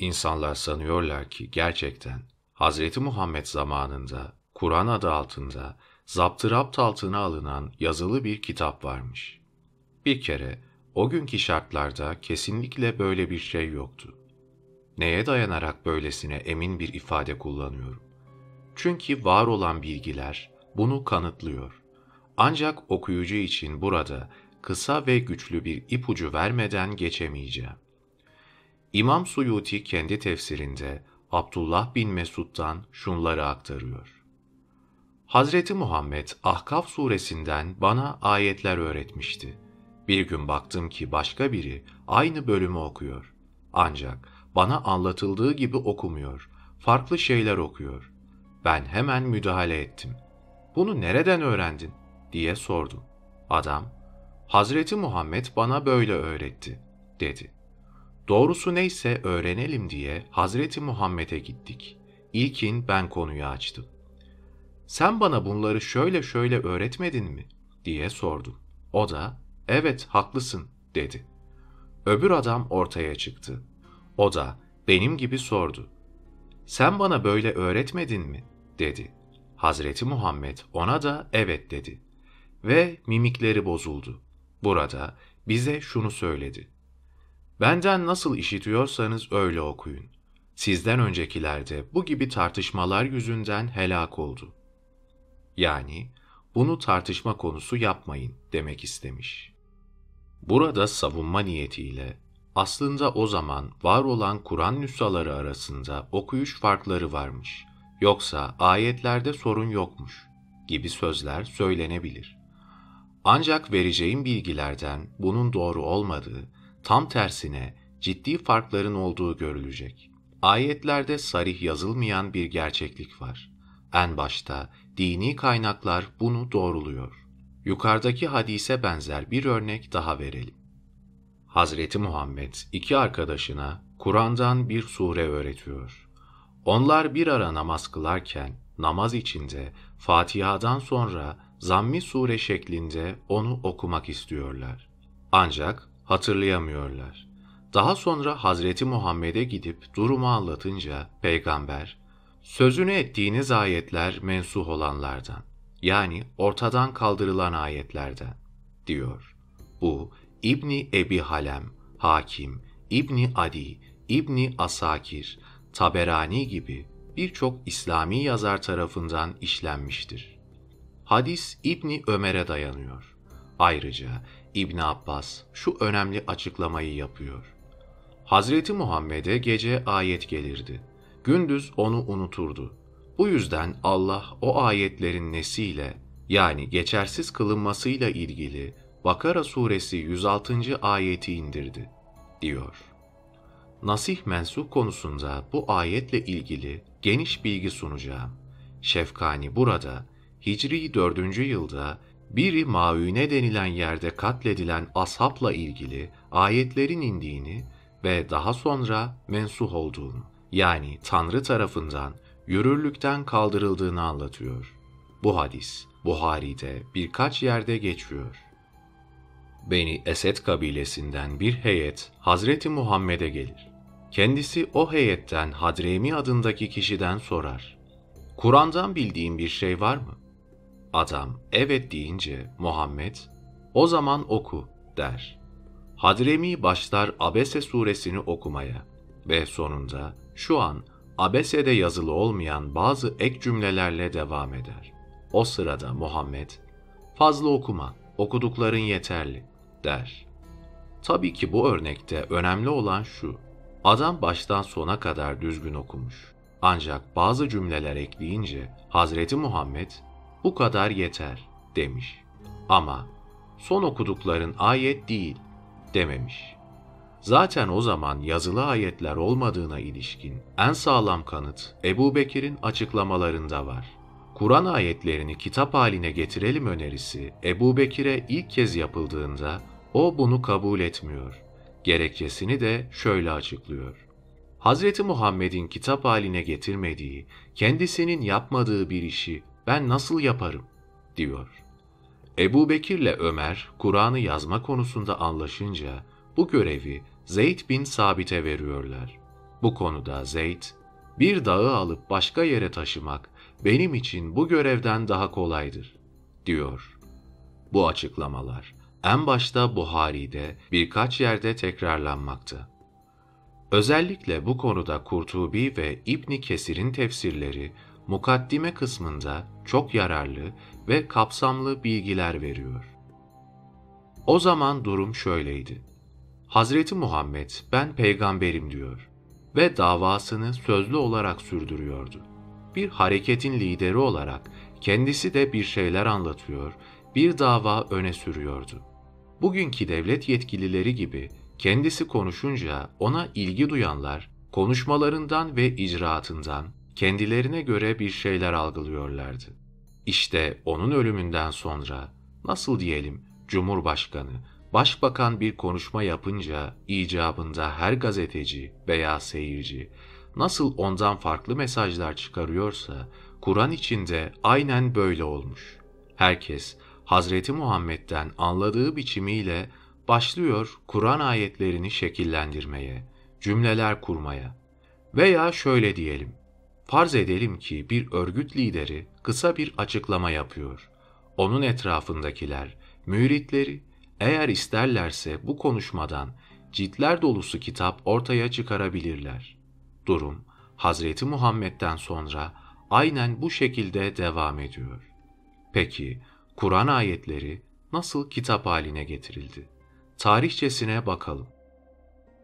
İnsanlar sanıyorlar ki gerçekten Hazreti Muhammed zamanında Kur'an adı altında zaptırapt altına alınan yazılı bir kitap varmış. Bir kere o günkü şartlarda kesinlikle böyle bir şey yoktu. Neye dayanarak böylesine emin bir ifade kullanıyorum? Çünkü var olan bilgiler bunu kanıtlıyor. Ancak okuyucu için burada kısa ve güçlü bir ipucu vermeden geçemeyeceğim. İmam Suyuti kendi tefsirinde Abdullah bin Mesud'dan şunları aktarıyor. Hazreti Muhammed Ahkaf suresinden bana ayetler öğretmişti. Bir gün baktım ki başka biri aynı bölümü okuyor. Ancak bana anlatıldığı gibi okumuyor, farklı şeyler okuyor. Ben hemen müdahale ettim. Bunu nereden öğrendin? diye sordum. Adam, Hazreti Muhammed bana böyle öğretti, dedi. Doğrusu neyse öğrenelim diye Hazreti Muhammed'e gittik. İlkin ben konuyu açtım. Sen bana bunları şöyle şöyle öğretmedin mi? diye sordum. O da, evet haklısın, dedi. Öbür adam ortaya çıktı. O da benim gibi sordu. Sen bana böyle öğretmedin mi? dedi. Hazreti Muhammed ona da evet dedi. Ve mimikleri bozuldu. Burada bize şunu söyledi. Benden nasıl işitiyorsanız öyle okuyun. Sizden öncekilerde bu gibi tartışmalar yüzünden helak oldu. Yani bunu tartışma konusu yapmayın demek istemiş. Burada savunma niyetiyle aslında o zaman var olan Kur'an nüshaları arasında okuyuş farkları varmış. Yoksa ayetlerde sorun yokmuş gibi sözler söylenebilir. Ancak vereceğim bilgilerden bunun doğru olmadığı, tam tersine ciddi farkların olduğu görülecek. Ayetlerde sarih yazılmayan bir gerçeklik var. En başta dini kaynaklar bunu doğruluyor. Yukarıdaki hadise benzer bir örnek daha verelim. Hazreti Muhammed iki arkadaşına Kur'an'dan bir sure öğretiyor. Onlar bir ara namaz kılarken namaz içinde Fatiha'dan sonra zammi sure şeklinde onu okumak istiyorlar. Ancak hatırlayamıyorlar. Daha sonra Hazreti Muhammed'e gidip durumu anlatınca peygamber, sözünü ettiğiniz ayetler mensuh olanlardan, yani ortadan kaldırılan ayetlerden, diyor. Bu İbni Ebi Halem, Hakim, İbni Adi, İbni Asakir, Taberani gibi birçok İslami yazar tarafından işlenmiştir. Hadis İbni Ömer'e dayanıyor. Ayrıca İbn Abbas şu önemli açıklamayı yapıyor. Hazreti Muhammed'e gece ayet gelirdi. Gündüz onu unuturdu. Bu yüzden Allah o ayetlerin nesiyle yani geçersiz kılınmasıyla ilgili Bakara suresi 106. ayeti indirdi, diyor. Nasih mensuh konusunda bu ayetle ilgili geniş bilgi sunacağım. Şefkani burada Hicri 4. yılda biri Maüne denilen yerde katledilen ashapla ilgili ayetlerin indiğini ve daha sonra mensuh olduğunu, yani Tanrı tarafından yürürlükten kaldırıldığını anlatıyor. Bu hadis Buhari'de birkaç yerde geçiyor. Beni Esed kabilesinden bir heyet Hazreti Muhammed'e gelir. Kendisi o heyetten Hadremi adındaki kişiden sorar. Kur'an'dan bildiğin bir şey var mı? Adam evet deyince Muhammed o zaman oku der. Hadremi başlar Abese suresini okumaya ve sonunda şu an Abese'de yazılı olmayan bazı ek cümlelerle devam eder. O sırada Muhammed fazla okuma, okudukların yeterli der. Tabii ki bu örnekte önemli olan şu. Adam baştan sona kadar düzgün okumuş. Ancak bazı cümleler ekleyince Hazreti Muhammed bu kadar yeter demiş. Ama son okudukların ayet değil dememiş. Zaten o zaman yazılı ayetler olmadığına ilişkin en sağlam kanıt Ebu Bekir'in açıklamalarında var. Kur'an ayetlerini kitap haline getirelim önerisi Ebu Bekir'e ilk kez yapıldığında o bunu kabul etmiyor. Gerekçesini de şöyle açıklıyor. Hazreti Muhammed'in kitap haline getirmediği, kendisinin yapmadığı bir işi ben nasıl yaparım diyor. Ebu Bekir'le Ömer Kur'an'ı yazma konusunda anlaşınca bu görevi Zeyd bin Sabit'e veriyorlar. Bu konuda Zeyd, bir dağı alıp başka yere taşımak benim için bu görevden daha kolaydır, diyor. Bu açıklamalar en başta Buhari'de birkaç yerde tekrarlanmakta. Özellikle bu konuda Kurtubi ve İbni Kesir'in tefsirleri mukaddime kısmında çok yararlı ve kapsamlı bilgiler veriyor. O zaman durum şöyleydi. Hazreti Muhammed ben peygamberim diyor ve davasını sözlü olarak sürdürüyordu. Bir hareketin lideri olarak kendisi de bir şeyler anlatıyor, bir dava öne sürüyordu. Bugünkü devlet yetkilileri gibi kendisi konuşunca ona ilgi duyanlar konuşmalarından ve icraatından kendilerine göre bir şeyler algılıyorlardı. İşte onun ölümünden sonra nasıl diyelim Cumhurbaşkanı, Başbakan bir konuşma yapınca icabında her gazeteci veya seyirci nasıl ondan farklı mesajlar çıkarıyorsa Kur'an içinde aynen böyle olmuş. Herkes Hazreti Muhammed'den anladığı biçimiyle başlıyor Kur'an ayetlerini şekillendirmeye, cümleler kurmaya. Veya şöyle diyelim, farz edelim ki bir örgüt lideri kısa bir açıklama yapıyor. Onun etrafındakiler, müritleri eğer isterlerse bu konuşmadan ciltler dolusu kitap ortaya çıkarabilirler. Durum Hazreti Muhammed'den sonra aynen bu şekilde devam ediyor. Peki Kur'an ayetleri nasıl kitap haline getirildi? Tarihçesine bakalım.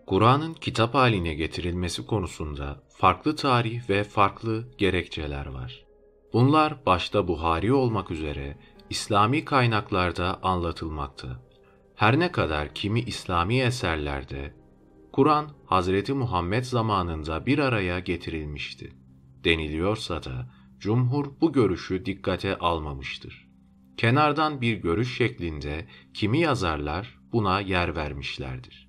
Kur'an'ın kitap haline getirilmesi konusunda farklı tarih ve farklı gerekçeler var. Bunlar başta Buhari olmak üzere İslami kaynaklarda anlatılmakta. Her ne kadar kimi İslami eserlerde Kur'an Hazreti Muhammed zamanında bir araya getirilmişti deniliyorsa da cumhur bu görüşü dikkate almamıştır. Kenardan bir görüş şeklinde kimi yazarlar buna yer vermişlerdir.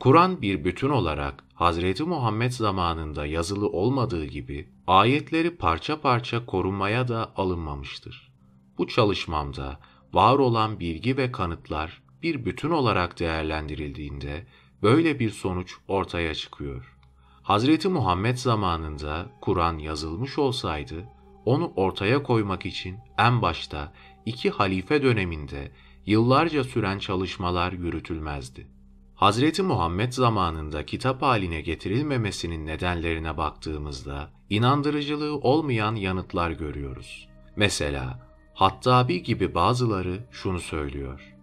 Kur'an bir bütün olarak Hazreti Muhammed zamanında yazılı olmadığı gibi ayetleri parça parça korunmaya da alınmamıştır. Bu çalışmamda var olan bilgi ve kanıtlar bir bütün olarak değerlendirildiğinde böyle bir sonuç ortaya çıkıyor. Hazreti Muhammed zamanında Kur'an yazılmış olsaydı, onu ortaya koymak için en başta iki halife döneminde yıllarca süren çalışmalar yürütülmezdi. Hazreti Muhammed zamanında kitap haline getirilmemesinin nedenlerine baktığımızda inandırıcılığı olmayan yanıtlar görüyoruz. Mesela Hattabi gibi bazıları şunu söylüyor.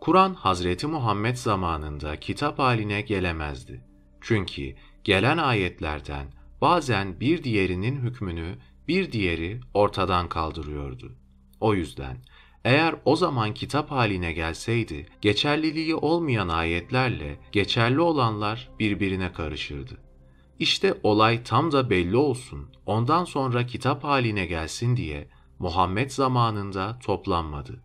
Kur'an Hazreti Muhammed zamanında kitap haline gelemezdi. Çünkü gelen ayetlerden bazen bir diğerinin hükmünü bir diğeri ortadan kaldırıyordu. O yüzden eğer o zaman kitap haline gelseydi, geçerliliği olmayan ayetlerle geçerli olanlar birbirine karışırdı. İşte olay tam da belli olsun, ondan sonra kitap haline gelsin diye Muhammed zamanında toplanmadı.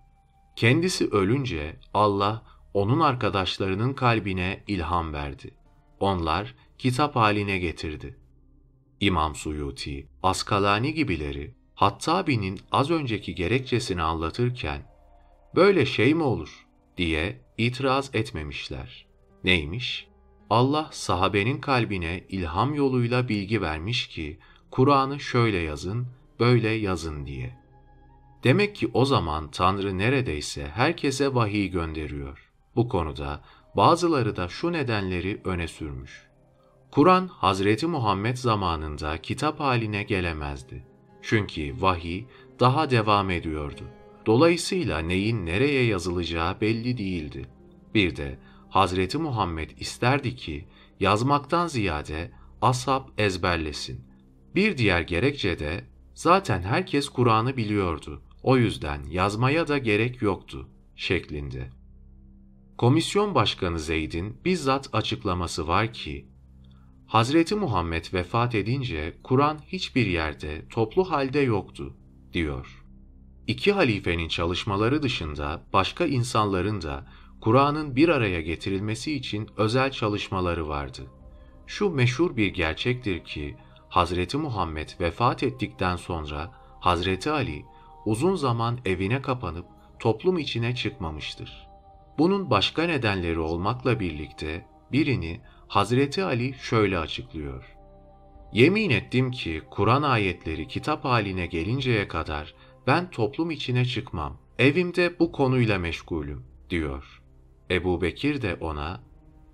Kendisi ölünce Allah onun arkadaşlarının kalbine ilham verdi. Onlar kitap haline getirdi. İmam Suyuti, Askalani gibileri Hattabi'nin az önceki gerekçesini anlatırken böyle şey mi olur diye itiraz etmemişler. Neymiş? Allah sahabenin kalbine ilham yoluyla bilgi vermiş ki Kur'an'ı şöyle yazın, böyle yazın diye. Demek ki o zaman Tanrı neredeyse herkese vahiy gönderiyor. Bu konuda bazıları da şu nedenleri öne sürmüş. Kur'an Hazreti Muhammed zamanında kitap haline gelemezdi. Çünkü vahiy daha devam ediyordu. Dolayısıyla neyin nereye yazılacağı belli değildi. Bir de Hazreti Muhammed isterdi ki yazmaktan ziyade ashab ezberlesin. Bir diğer gerekçe de zaten herkes Kur'an'ı biliyordu. O yüzden yazmaya da gerek yoktu şeklinde. Komisyon Başkanı Zeyd'in bizzat açıklaması var ki, Hazreti Muhammed vefat edince Kur'an hiçbir yerde toplu halde yoktu, diyor. İki halifenin çalışmaları dışında başka insanların da Kur'an'ın bir araya getirilmesi için özel çalışmaları vardı. Şu meşhur bir gerçektir ki, Hazreti Muhammed vefat ettikten sonra Hazreti Ali uzun zaman evine kapanıp toplum içine çıkmamıştır. Bunun başka nedenleri olmakla birlikte birini Hazreti Ali şöyle açıklıyor. Yemin ettim ki Kur'an ayetleri kitap haline gelinceye kadar ben toplum içine çıkmam. Evimde bu konuyla meşgulüm diyor. Ebu Bekir de ona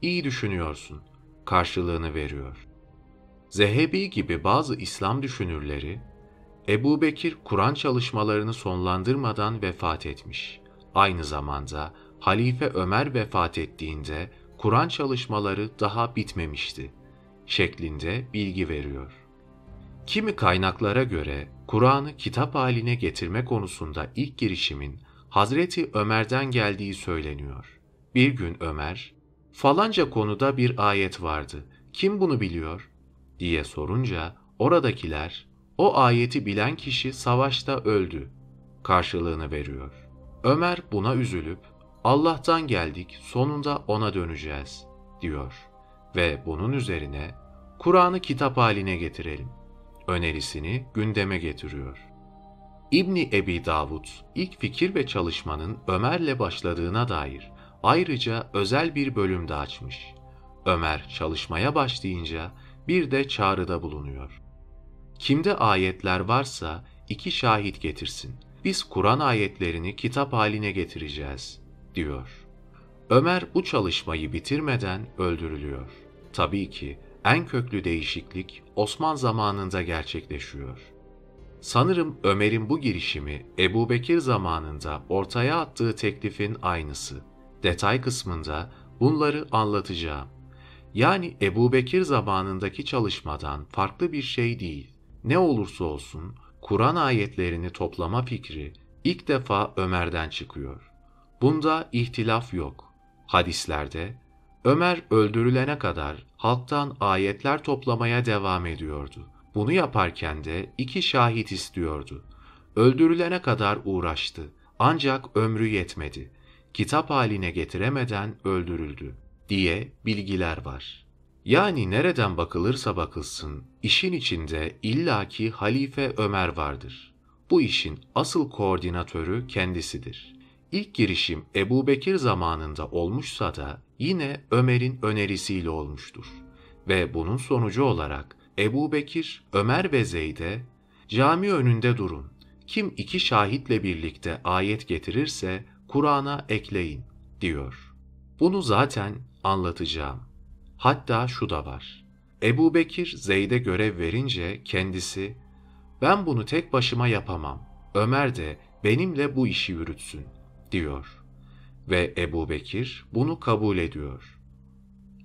iyi düşünüyorsun karşılığını veriyor. Zehebi gibi bazı İslam düşünürleri Ebu Bekir Kur'an çalışmalarını sonlandırmadan vefat etmiş. Aynı zamanda Halife Ömer vefat ettiğinde Kur'an çalışmaları daha bitmemişti şeklinde bilgi veriyor. Kimi kaynaklara göre Kur'an'ı kitap haline getirme konusunda ilk girişimin Hazreti Ömer'den geldiği söyleniyor. Bir gün Ömer, falanca konuda bir ayet vardı, kim bunu biliyor? diye sorunca oradakiler, o ayeti bilen kişi savaşta öldü karşılığını veriyor. Ömer buna üzülüp, Allah'tan geldik, sonunda ona döneceğiz, diyor. Ve bunun üzerine, Kur'an'ı kitap haline getirelim, önerisini gündeme getiriyor. İbni Ebi Davud, ilk fikir ve çalışmanın Ömer'le başladığına dair ayrıca özel bir bölüm de açmış. Ömer çalışmaya başlayınca bir de çağrıda bulunuyor. Kimde ayetler varsa iki şahit getirsin. Biz Kur'an ayetlerini kitap haline getireceğiz, diyor. Ömer bu çalışmayı bitirmeden öldürülüyor. Tabii ki en köklü değişiklik Osman zamanında gerçekleşiyor. Sanırım Ömer'in bu girişimi Ebu Bekir zamanında ortaya attığı teklifin aynısı. Detay kısmında bunları anlatacağım. Yani Ebu Bekir zamanındaki çalışmadan farklı bir şey değil. Ne olursa olsun Kur'an ayetlerini toplama fikri ilk defa Ömer'den çıkıyor. Bunda ihtilaf yok. Hadislerde Ömer öldürülene kadar halktan ayetler toplamaya devam ediyordu. Bunu yaparken de iki şahit istiyordu. Öldürülene kadar uğraştı. Ancak ömrü yetmedi. Kitap haline getiremeden öldürüldü diye bilgiler var. Yani nereden bakılırsa bakılsın, işin içinde illaki Halife Ömer vardır. Bu işin asıl koordinatörü kendisidir. İlk girişim Ebu Bekir zamanında olmuşsa da yine Ömer'in önerisiyle olmuştur. Ve bunun sonucu olarak Ebu Bekir, Ömer ve Zeyd'e cami önünde durun. Kim iki şahitle birlikte ayet getirirse Kur'an'a ekleyin diyor. Bunu zaten anlatacağım. Hatta şu da var. Ebu Bekir Zeyd'e görev verince kendisi ben bunu tek başıma yapamam. Ömer de benimle bu işi yürütsün diyor. Ve Ebu Bekir bunu kabul ediyor.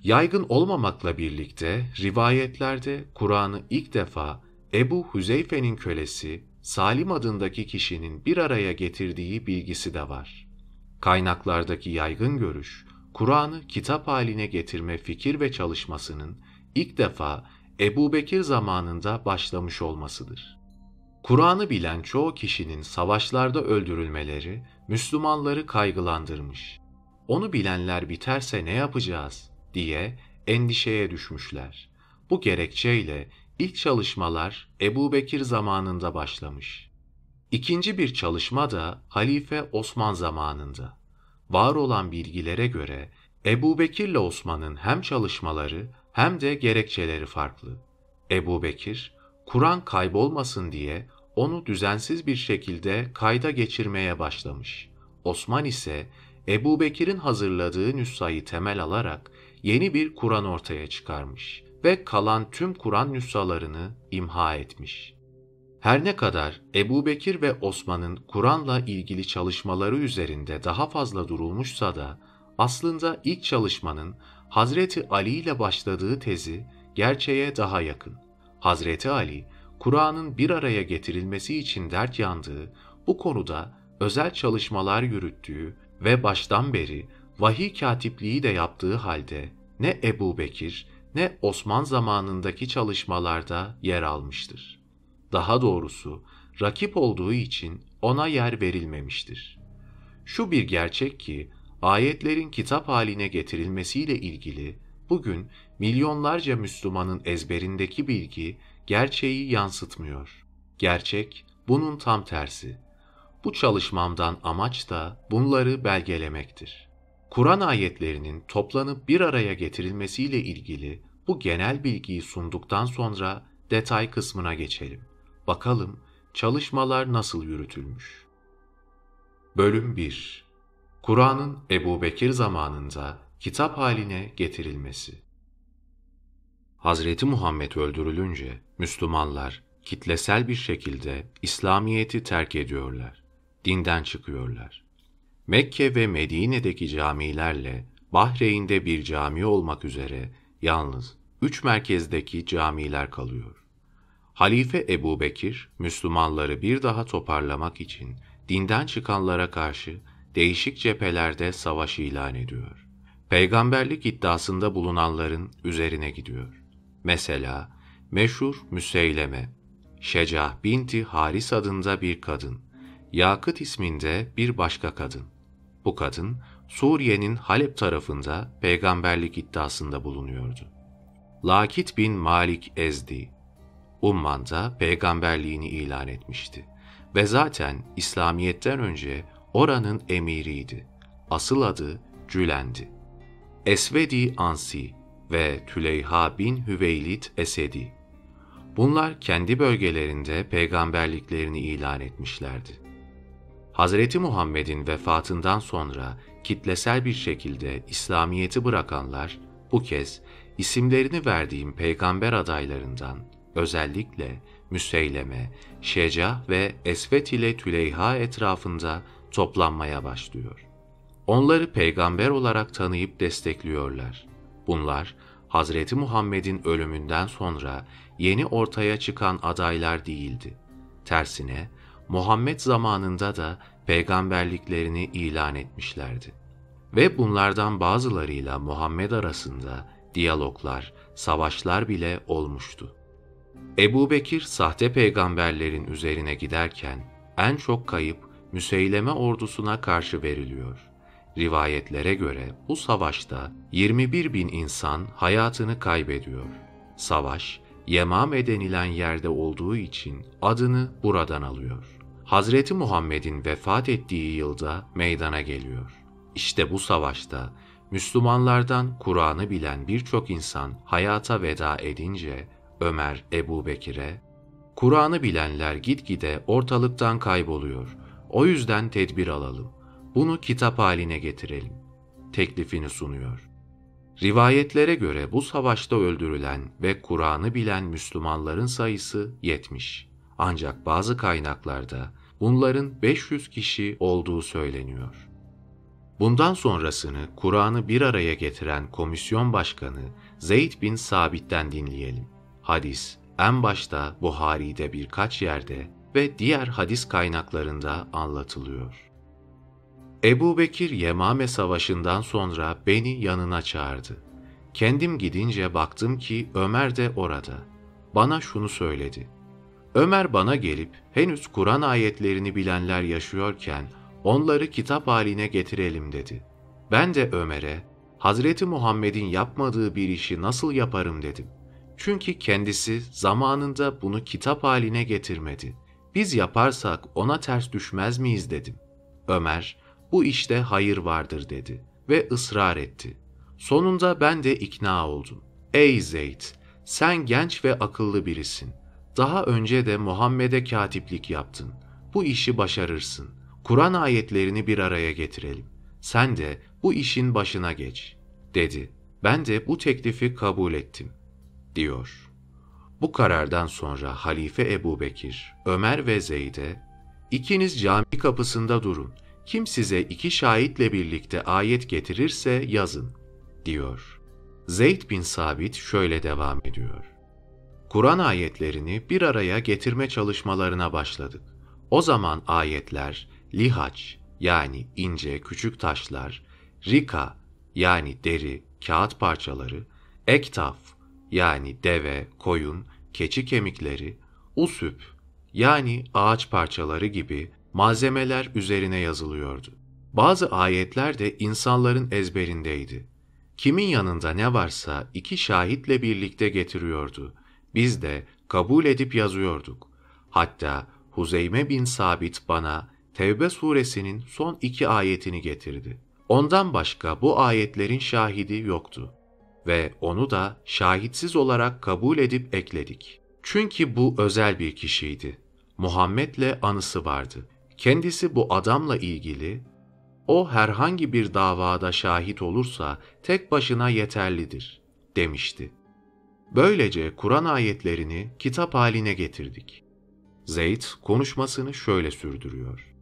Yaygın olmamakla birlikte rivayetlerde Kur'an'ı ilk defa Ebu Hüzeyfe'nin kölesi Salim adındaki kişinin bir araya getirdiği bilgisi de var. Kaynaklardaki yaygın görüş, Kur'an'ı kitap haline getirme fikir ve çalışmasının ilk defa Ebu Bekir zamanında başlamış olmasıdır. Kur'an'ı bilen çoğu kişinin savaşlarda öldürülmeleri Müslümanları kaygılandırmış. Onu bilenler biterse ne yapacağız diye endişeye düşmüşler. Bu gerekçeyle ilk çalışmalar Ebu Bekir zamanında başlamış. İkinci bir çalışma da Halife Osman zamanında. Var olan bilgilere göre Ebu Bekir ile Osman'ın hem çalışmaları hem de gerekçeleri farklı. Ebu Bekir, Kur'an kaybolmasın diye onu düzensiz bir şekilde kayda geçirmeye başlamış. Osman ise Ebu Bekir'in hazırladığı nüshayı temel alarak yeni bir Kur'an ortaya çıkarmış ve kalan tüm Kur'an nüshalarını imha etmiş. Her ne kadar Ebu Bekir ve Osman'ın Kur'an'la ilgili çalışmaları üzerinde daha fazla durulmuşsa da aslında ilk çalışmanın Hazreti Ali ile başladığı tezi gerçeğe daha yakın. Hazreti Ali, Kur'an'ın bir araya getirilmesi için dert yandığı, bu konuda özel çalışmalar yürüttüğü ve baştan beri vahiy katipliği de yaptığı halde ne Ebu Bekir ne Osman zamanındaki çalışmalarda yer almıştır. Daha doğrusu rakip olduğu için ona yer verilmemiştir. Şu bir gerçek ki ayetlerin kitap haline getirilmesiyle ilgili bugün milyonlarca Müslümanın ezberindeki bilgi gerçeği yansıtmıyor. Gerçek bunun tam tersi. Bu çalışmamdan amaç da bunları belgelemektir. Kur'an ayetlerinin toplanıp bir araya getirilmesiyle ilgili bu genel bilgiyi sunduktan sonra detay kısmına geçelim. Bakalım çalışmalar nasıl yürütülmüş. Bölüm 1 Kur'an'ın Ebu Bekir zamanında kitap haline getirilmesi Hazreti Muhammed öldürülünce Müslümanlar kitlesel bir şekilde İslamiyet'i terk ediyorlar, dinden çıkıyorlar. Mekke ve Medine'deki camilerle Bahreyn'de bir cami olmak üzere yalnız üç merkezdeki camiler kalıyor. Halife Ebu Bekir, Müslümanları bir daha toparlamak için dinden çıkanlara karşı değişik cephelerde savaş ilan ediyor. Peygamberlik iddiasında bulunanların üzerine gidiyor. Mesela meşhur Müseyleme, Şecah binti Haris adında bir kadın, Yakıt isminde bir başka kadın. Bu kadın Suriye'nin Halep tarafında peygamberlik iddiasında bulunuyordu. Lakit bin Malik Ezdi, Umman'da peygamberliğini ilan etmişti ve zaten İslamiyet'ten önce oranın emiriydi. Asıl adı Cülendi. Esvedi Ansi ve Tüleyha bin Hüveylid Esedi. Bunlar kendi bölgelerinde peygamberliklerini ilan etmişlerdi. Hazreti Muhammed'in vefatından sonra kitlesel bir şekilde İslamiyet'i bırakanlar bu kez isimlerini verdiğim peygamber adaylarından özellikle Müseyleme, Şeca ve Esvet ile Tüleyha etrafında toplanmaya başlıyor. Onları peygamber olarak tanıyıp destekliyorlar. Bunlar Hazreti Muhammed'in ölümünden sonra yeni ortaya çıkan adaylar değildi. Tersine Muhammed zamanında da peygamberliklerini ilan etmişlerdi. Ve bunlardan bazılarıyla Muhammed arasında diyaloglar, savaşlar bile olmuştu. Ebu Bekir sahte peygamberlerin üzerine giderken en çok kayıp Müseyleme ordusuna karşı veriliyor. Rivayetlere göre bu savaşta 21 bin insan hayatını kaybediyor. Savaş, Yemame denilen yerde olduğu için adını buradan alıyor. Hazreti Muhammed'in vefat ettiği yılda meydana geliyor. İşte bu savaşta Müslümanlardan Kur'an'ı bilen birçok insan hayata veda edince Ömer Ebu Bekir'e, Kur'an'ı bilenler gitgide ortalıktan kayboluyor. O yüzden tedbir alalım. Bunu kitap haline getirelim. Teklifini sunuyor. Rivayetlere göre bu savaşta öldürülen ve Kur'an'ı bilen Müslümanların sayısı 70. Ancak bazı kaynaklarda bunların 500 kişi olduğu söyleniyor. Bundan sonrasını Kur'an'ı bir araya getiren komisyon başkanı Zeyd bin Sabit'ten dinleyelim. Hadis en başta Buhari'de birkaç yerde ve diğer hadis kaynaklarında anlatılıyor. Ebu Bekir Yemame Savaşı'ndan sonra beni yanına çağırdı. Kendim gidince baktım ki Ömer de orada. Bana şunu söyledi. Ömer bana gelip henüz Kur'an ayetlerini bilenler yaşıyorken onları kitap haline getirelim dedi. Ben de Ömer'e Hazreti Muhammed'in yapmadığı bir işi nasıl yaparım dedim. Çünkü kendisi zamanında bunu kitap haline getirmedi. Biz yaparsak ona ters düşmez miyiz dedim. Ömer, bu işte hayır vardır dedi ve ısrar etti. Sonunda ben de ikna oldum. Ey Zeyd, sen genç ve akıllı birisin. Daha önce de Muhammed'e katiplik yaptın. Bu işi başarırsın. Kur'an ayetlerini bir araya getirelim. Sen de bu işin başına geç, dedi. Ben de bu teklifi kabul ettim diyor. Bu karardan sonra Halife Ebu Bekir, Ömer ve Zeyd'e, ikiniz cami kapısında durun, kim size iki şahitle birlikte ayet getirirse yazın, diyor. Zeyd bin Sabit şöyle devam ediyor. Kur'an ayetlerini bir araya getirme çalışmalarına başladık. O zaman ayetler, lihaç yani ince küçük taşlar, rika yani deri, kağıt parçaları, ektaf yani deve, koyun, keçi kemikleri, usüp yani ağaç parçaları gibi malzemeler üzerine yazılıyordu. Bazı ayetler de insanların ezberindeydi. Kimin yanında ne varsa iki şahitle birlikte getiriyordu. Biz de kabul edip yazıyorduk. Hatta Huzeyme bin Sabit bana Tevbe suresinin son iki ayetini getirdi. Ondan başka bu ayetlerin şahidi yoktu ve onu da şahitsiz olarak kabul edip ekledik. Çünkü bu özel bir kişiydi. Muhammed'le anısı vardı. Kendisi bu adamla ilgili o herhangi bir davada şahit olursa tek başına yeterlidir demişti. Böylece Kur'an ayetlerini kitap haline getirdik. Zeyd konuşmasını şöyle sürdürüyor.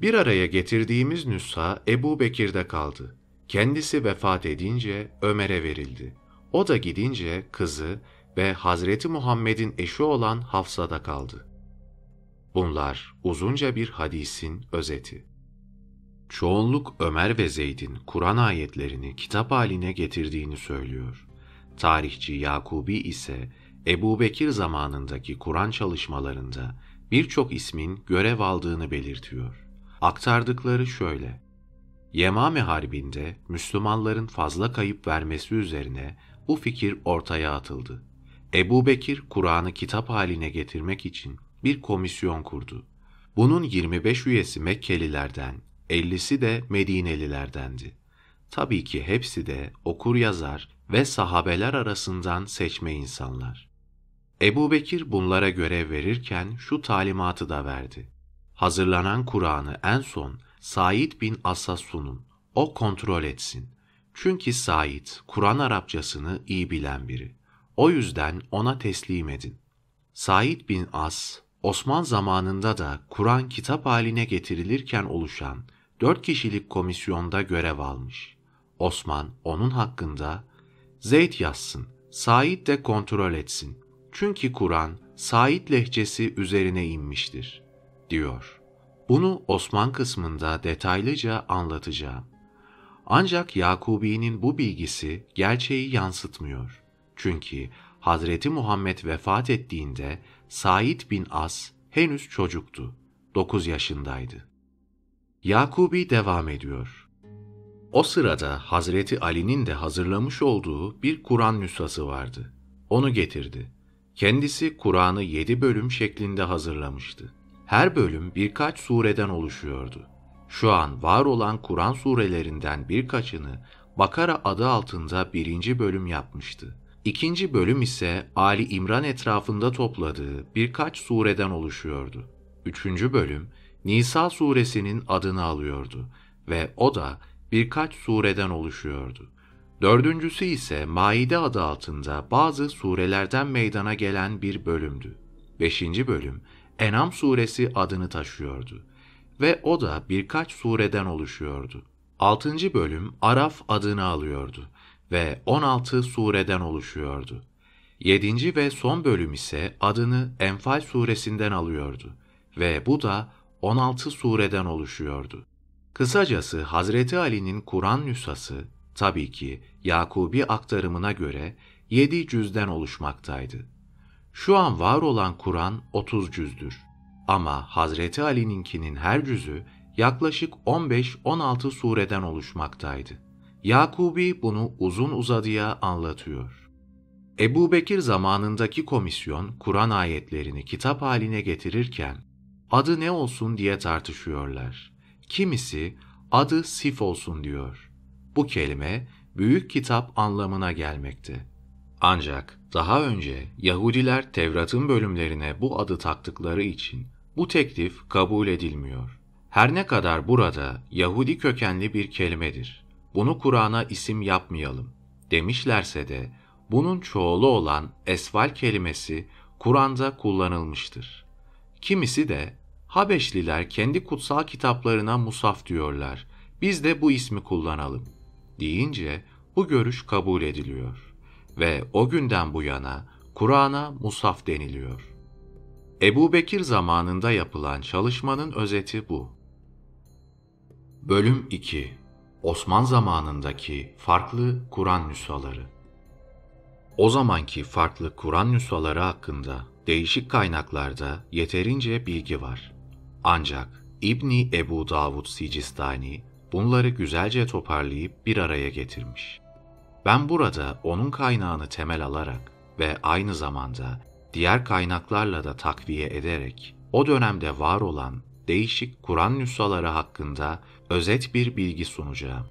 Bir araya getirdiğimiz nüsha Ebu Bekir'de kaldı. Kendisi vefat edince Ömer'e verildi. O da gidince kızı ve Hazreti Muhammed'in eşi olan Hafsa'da kaldı. Bunlar uzunca bir hadisin özeti. Çoğunluk Ömer ve Zeyd'in Kur'an ayetlerini kitap haline getirdiğini söylüyor. Tarihçi Yakubi ise Ebu Bekir zamanındaki Kur'an çalışmalarında birçok ismin görev aldığını belirtiyor. Aktardıkları şöyle. Yemame Harbi'nde Müslümanların fazla kayıp vermesi üzerine bu fikir ortaya atıldı. Ebu Bekir Kur'an'ı kitap haline getirmek için bir komisyon kurdu. Bunun 25 üyesi Mekkelilerden, 50'si de Medinelilerdendi. Tabii ki hepsi de okur yazar ve sahabeler arasından seçme insanlar. Ebu Bekir bunlara görev verirken şu talimatı da verdi. Hazırlanan Kur'an'ı en son Said bin As'a sunun. O kontrol etsin. Çünkü Said, Kur'an Arapçasını iyi bilen biri. O yüzden ona teslim edin. Said bin As, Osman zamanında da Kur'an kitap haline getirilirken oluşan dört kişilik komisyonda görev almış. Osman onun hakkında Zeyd yazsın, Said de kontrol etsin. Çünkü Kur'an Said lehçesi üzerine inmiştir, diyor. Bunu Osman kısmında detaylıca anlatacağım. Ancak Yakubi'nin bu bilgisi gerçeği yansıtmıyor. Çünkü Hazreti Muhammed vefat ettiğinde Said bin As henüz çocuktu. 9 yaşındaydı. Yakubi devam ediyor. O sırada Hazreti Ali'nin de hazırlamış olduğu bir Kur'an nüshası vardı. Onu getirdi. Kendisi Kur'an'ı yedi bölüm şeklinde hazırlamıştı. Her bölüm birkaç sureden oluşuyordu. Şu an var olan Kur'an surelerinden birkaçını Bakara adı altında birinci bölüm yapmıştı. İkinci bölüm ise Ali İmran etrafında topladığı birkaç sureden oluşuyordu. Üçüncü bölüm Nisa suresinin adını alıyordu ve o da birkaç sureden oluşuyordu. Dördüncüsü ise Maide adı altında bazı surelerden meydana gelen bir bölümdü. Beşinci bölüm Enam suresi adını taşıyordu ve o da birkaç sureden oluşuyordu. Altıncı bölüm Araf adını alıyordu ve 16 sureden oluşuyordu. Yedinci ve son bölüm ise adını Enfal suresinden alıyordu ve bu da 16 sureden oluşuyordu. Kısacası Hazreti Ali'nin Kur'an nüshası tabii ki Yakubi aktarımına göre 7 cüzden oluşmaktaydı. Şu an var olan Kur'an 30 cüzdür. Ama Hazreti Ali'ninkinin her cüzü yaklaşık 15-16 sureden oluşmaktaydı. Yakubi bunu uzun uzadıya anlatıyor. Ebu Bekir zamanındaki komisyon Kur'an ayetlerini kitap haline getirirken adı ne olsun diye tartışıyorlar. Kimisi adı Sif olsun diyor. Bu kelime büyük kitap anlamına gelmekte. Ancak daha önce Yahudiler Tevrat'ın bölümlerine bu adı taktıkları için bu teklif kabul edilmiyor. Her ne kadar burada Yahudi kökenli bir kelimedir. Bunu Kur'an'a isim yapmayalım demişlerse de bunun çoğulu olan esval kelimesi Kur'an'da kullanılmıştır. Kimisi de Habeşliler kendi kutsal kitaplarına musaf diyorlar. Biz de bu ismi kullanalım deyince bu görüş kabul ediliyor ve o günden bu yana Kur'an'a musaf deniliyor. Ebu Bekir zamanında yapılan çalışmanın özeti bu. Bölüm 2 Osman zamanındaki farklı Kur'an nüshaları O zamanki farklı Kur'an nüshaları hakkında değişik kaynaklarda yeterince bilgi var. Ancak İbni Ebu Davud Sicistani bunları güzelce toparlayıp bir araya getirmiş. Ben burada onun kaynağını temel alarak ve aynı zamanda diğer kaynaklarla da takviye ederek o dönemde var olan değişik Kur'an nüshaları hakkında özet bir bilgi sunacağım.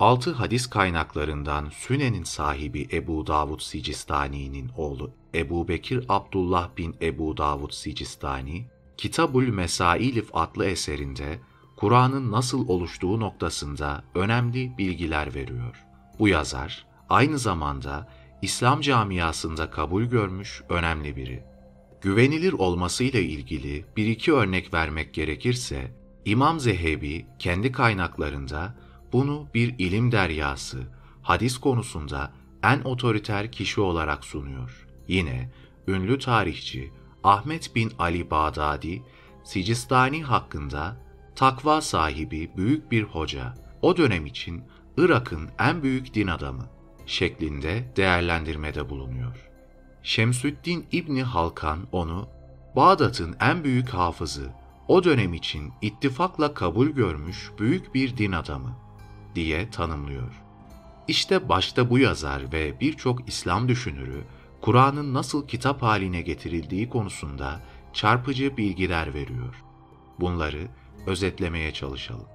Altı hadis kaynaklarından Sünen'in sahibi Ebu Davud Sicistani'nin oğlu Ebu Bekir Abdullah bin Ebu Davud Sicistani, Kitabul Mesailif adlı eserinde Kur'an'ın nasıl oluştuğu noktasında önemli bilgiler veriyor. Bu yazar aynı zamanda İslam camiasında kabul görmüş önemli biri. Güvenilir olmasıyla ilgili bir iki örnek vermek gerekirse, İmam Zehebi kendi kaynaklarında bunu bir ilim deryası, hadis konusunda en otoriter kişi olarak sunuyor. Yine ünlü tarihçi Ahmet bin Ali Bağdadi, Sicistani hakkında takva sahibi büyük bir hoca, o dönem için Irak'ın en büyük din adamı şeklinde değerlendirmede bulunuyor. Şemsüddin İbni Halkan onu, Bağdat'ın en büyük hafızı, o dönem için ittifakla kabul görmüş büyük bir din adamı diye tanımlıyor. İşte başta bu yazar ve birçok İslam düşünürü Kur'an'ın nasıl kitap haline getirildiği konusunda çarpıcı bilgiler veriyor. Bunları özetlemeye çalışalım.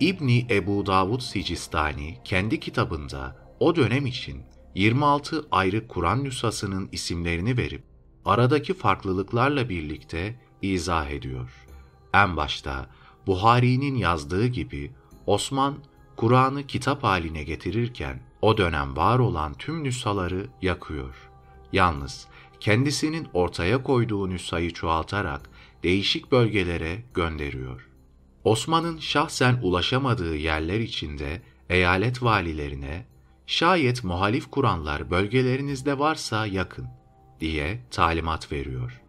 İbni Ebu Davud Sicistani kendi kitabında o dönem için 26 ayrı Kur'an nüshasının isimlerini verip aradaki farklılıklarla birlikte izah ediyor. En başta Buhari'nin yazdığı gibi Osman Kur'an'ı kitap haline getirirken o dönem var olan tüm nüshaları yakıyor. Yalnız kendisinin ortaya koyduğu nüshayı çoğaltarak değişik bölgelere gönderiyor. Osman'ın şahsen ulaşamadığı yerler içinde eyalet valilerine şayet muhalif Kur'anlar bölgelerinizde varsa yakın diye talimat veriyor.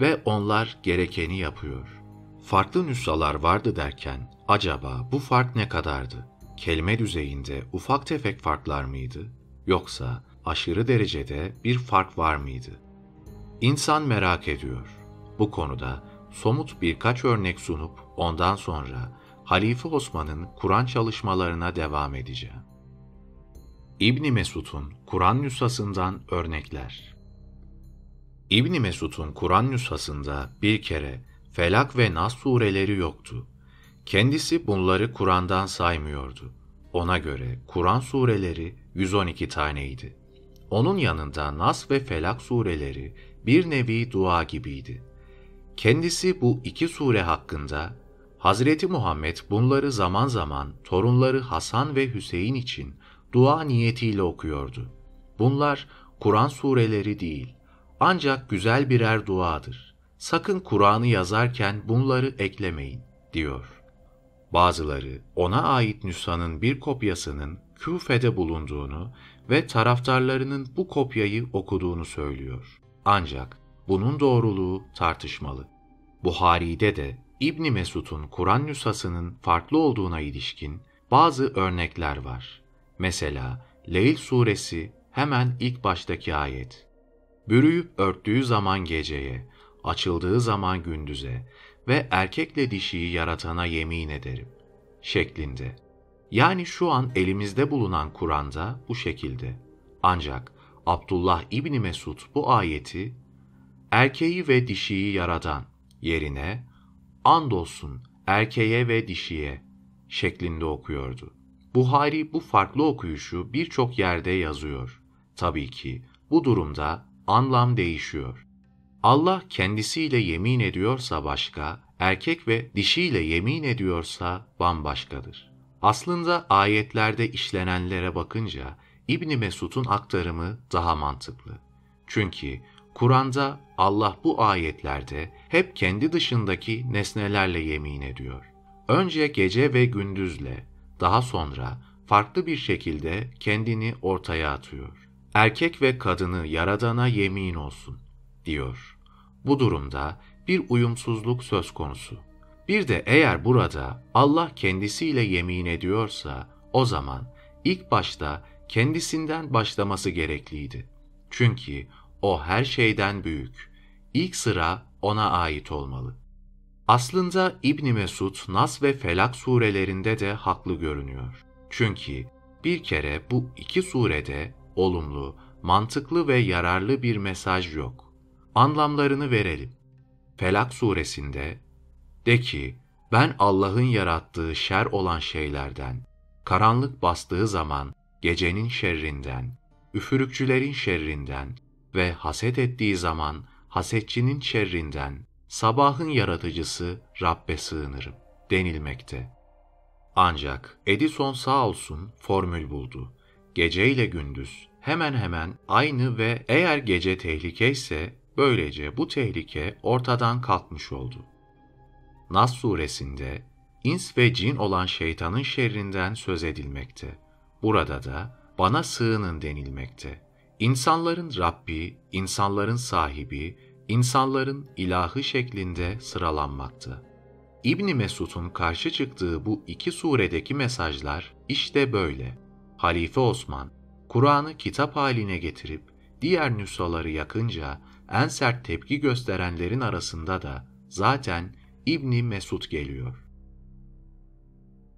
Ve onlar gerekeni yapıyor. Farklı nüshalar vardı derken acaba bu fark ne kadardı? kelime düzeyinde ufak tefek farklar mıydı? Yoksa aşırı derecede bir fark var mıydı? İnsan merak ediyor. Bu konuda somut birkaç örnek sunup ondan sonra Halife Osman'ın Kur'an çalışmalarına devam edeceğim. İbni Mesud'un Kur'an nüshasından örnekler İbni Mesud'un Kur'an nüshasında bir kere Felak ve Nas sureleri yoktu. Kendisi bunları Kur'an'dan saymıyordu. Ona göre Kur'an sureleri 112 taneydi. Onun yanında Nas ve Felak sureleri bir nevi dua gibiydi. Kendisi bu iki sure hakkında Hazreti Muhammed bunları zaman zaman torunları Hasan ve Hüseyin için dua niyetiyle okuyordu. Bunlar Kur'an sureleri değil, ancak güzel birer duadır. Sakın Kur'an'ı yazarken bunları eklemeyin, diyor. Bazıları ona ait nüshanın bir kopyasının Küfe'de bulunduğunu ve taraftarlarının bu kopyayı okuduğunu söylüyor. Ancak bunun doğruluğu tartışmalı. Buhari'de de İbni Mesud'un Kur'an nüshasının farklı olduğuna ilişkin bazı örnekler var. Mesela Leyl suresi hemen ilk baştaki ayet. Bürüyüp örttüğü zaman geceye, açıldığı zaman gündüze, ve erkekle dişiyi yaratana yemin ederim şeklinde. Yani şu an elimizde bulunan Kur'an'da bu şekilde. Ancak Abdullah İbni Mesud bu ayeti erkeği ve dişiyi yaradan yerine andolsun erkeğe ve dişiye şeklinde okuyordu. Buhari bu farklı okuyuşu birçok yerde yazıyor. Tabii ki bu durumda anlam değişiyor. Allah kendisiyle yemin ediyorsa başka, erkek ve dişiyle yemin ediyorsa bambaşkadır. Aslında ayetlerde işlenenlere bakınca İbni Mesud'un aktarımı daha mantıklı. Çünkü Kur'an'da Allah bu ayetlerde hep kendi dışındaki nesnelerle yemin ediyor. Önce gece ve gündüzle, daha sonra farklı bir şekilde kendini ortaya atıyor. Erkek ve kadını yaradana yemin olsun diyor. Bu durumda bir uyumsuzluk söz konusu. Bir de eğer burada Allah kendisiyle yemin ediyorsa o zaman ilk başta kendisinden başlaması gerekliydi. Çünkü o her şeyden büyük. İlk sıra ona ait olmalı. Aslında İbn Mesud Nas ve Felak surelerinde de haklı görünüyor. Çünkü bir kere bu iki surede olumlu, mantıklı ve yararlı bir mesaj yok. Anlamlarını verelim. Felak suresinde de ki ben Allah'ın yarattığı şer olan şeylerden karanlık bastığı zaman gecenin şerrinden, üfürükçülerin şerrinden ve haset ettiği zaman hasetçinin şerrinden sabahın yaratıcısı Rabbe sığınırım denilmekte. Ancak Edison sağ olsun formül buldu. Gece ile gündüz hemen hemen aynı ve eğer gece tehlike ise böylece bu tehlike ortadan kalkmış oldu. Nas suresinde ins ve cin olan şeytanın şerrinden söz edilmekte. Burada da bana sığının denilmekte. İnsanların Rabbi, insanların sahibi, insanların ilahı şeklinde sıralanmakta. İbni Mesud'un karşı çıktığı bu iki suredeki mesajlar işte böyle. Halife Osman, Kur'an'ı kitap haline getirip diğer nüshaları yakınca en sert tepki gösterenlerin arasında da zaten İbni Mesud geliyor.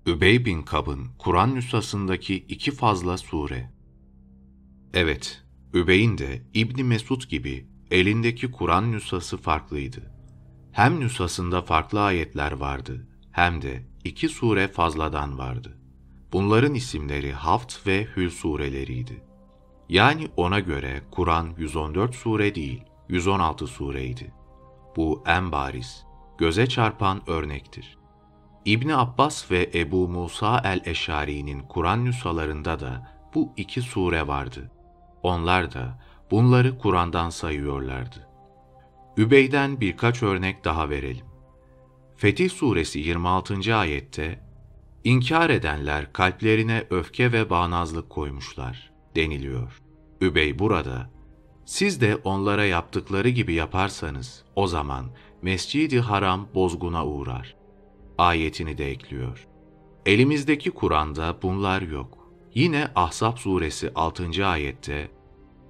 Übey bin Kab'ın Kur'an nüshasındaki iki fazla sure. Evet, Übey'in de İbni Mesud gibi elindeki Kur'an nüshası farklıydı. Hem nüshasında farklı ayetler vardı, hem de iki sure fazladan vardı. Bunların isimleri Haft ve Hül sureleriydi. Yani ona göre Kur'an 114 sure değil, 116 sureydi. Bu en bariz, göze çarpan örnektir. İbni Abbas ve Ebu Musa el-Eşari'nin Kur'an nüshalarında da bu iki sure vardı. Onlar da bunları Kur'an'dan sayıyorlardı. Übey'den birkaç örnek daha verelim. Fetih Suresi 26. ayette İnkar edenler kalplerine öfke ve bağnazlık koymuşlar deniliyor. Übey burada, siz de onlara yaptıkları gibi yaparsanız o zaman Mescid-i Haram bozguna uğrar. Ayetini de ekliyor. Elimizdeki Kur'an'da bunlar yok. Yine Ahzab suresi 6. ayette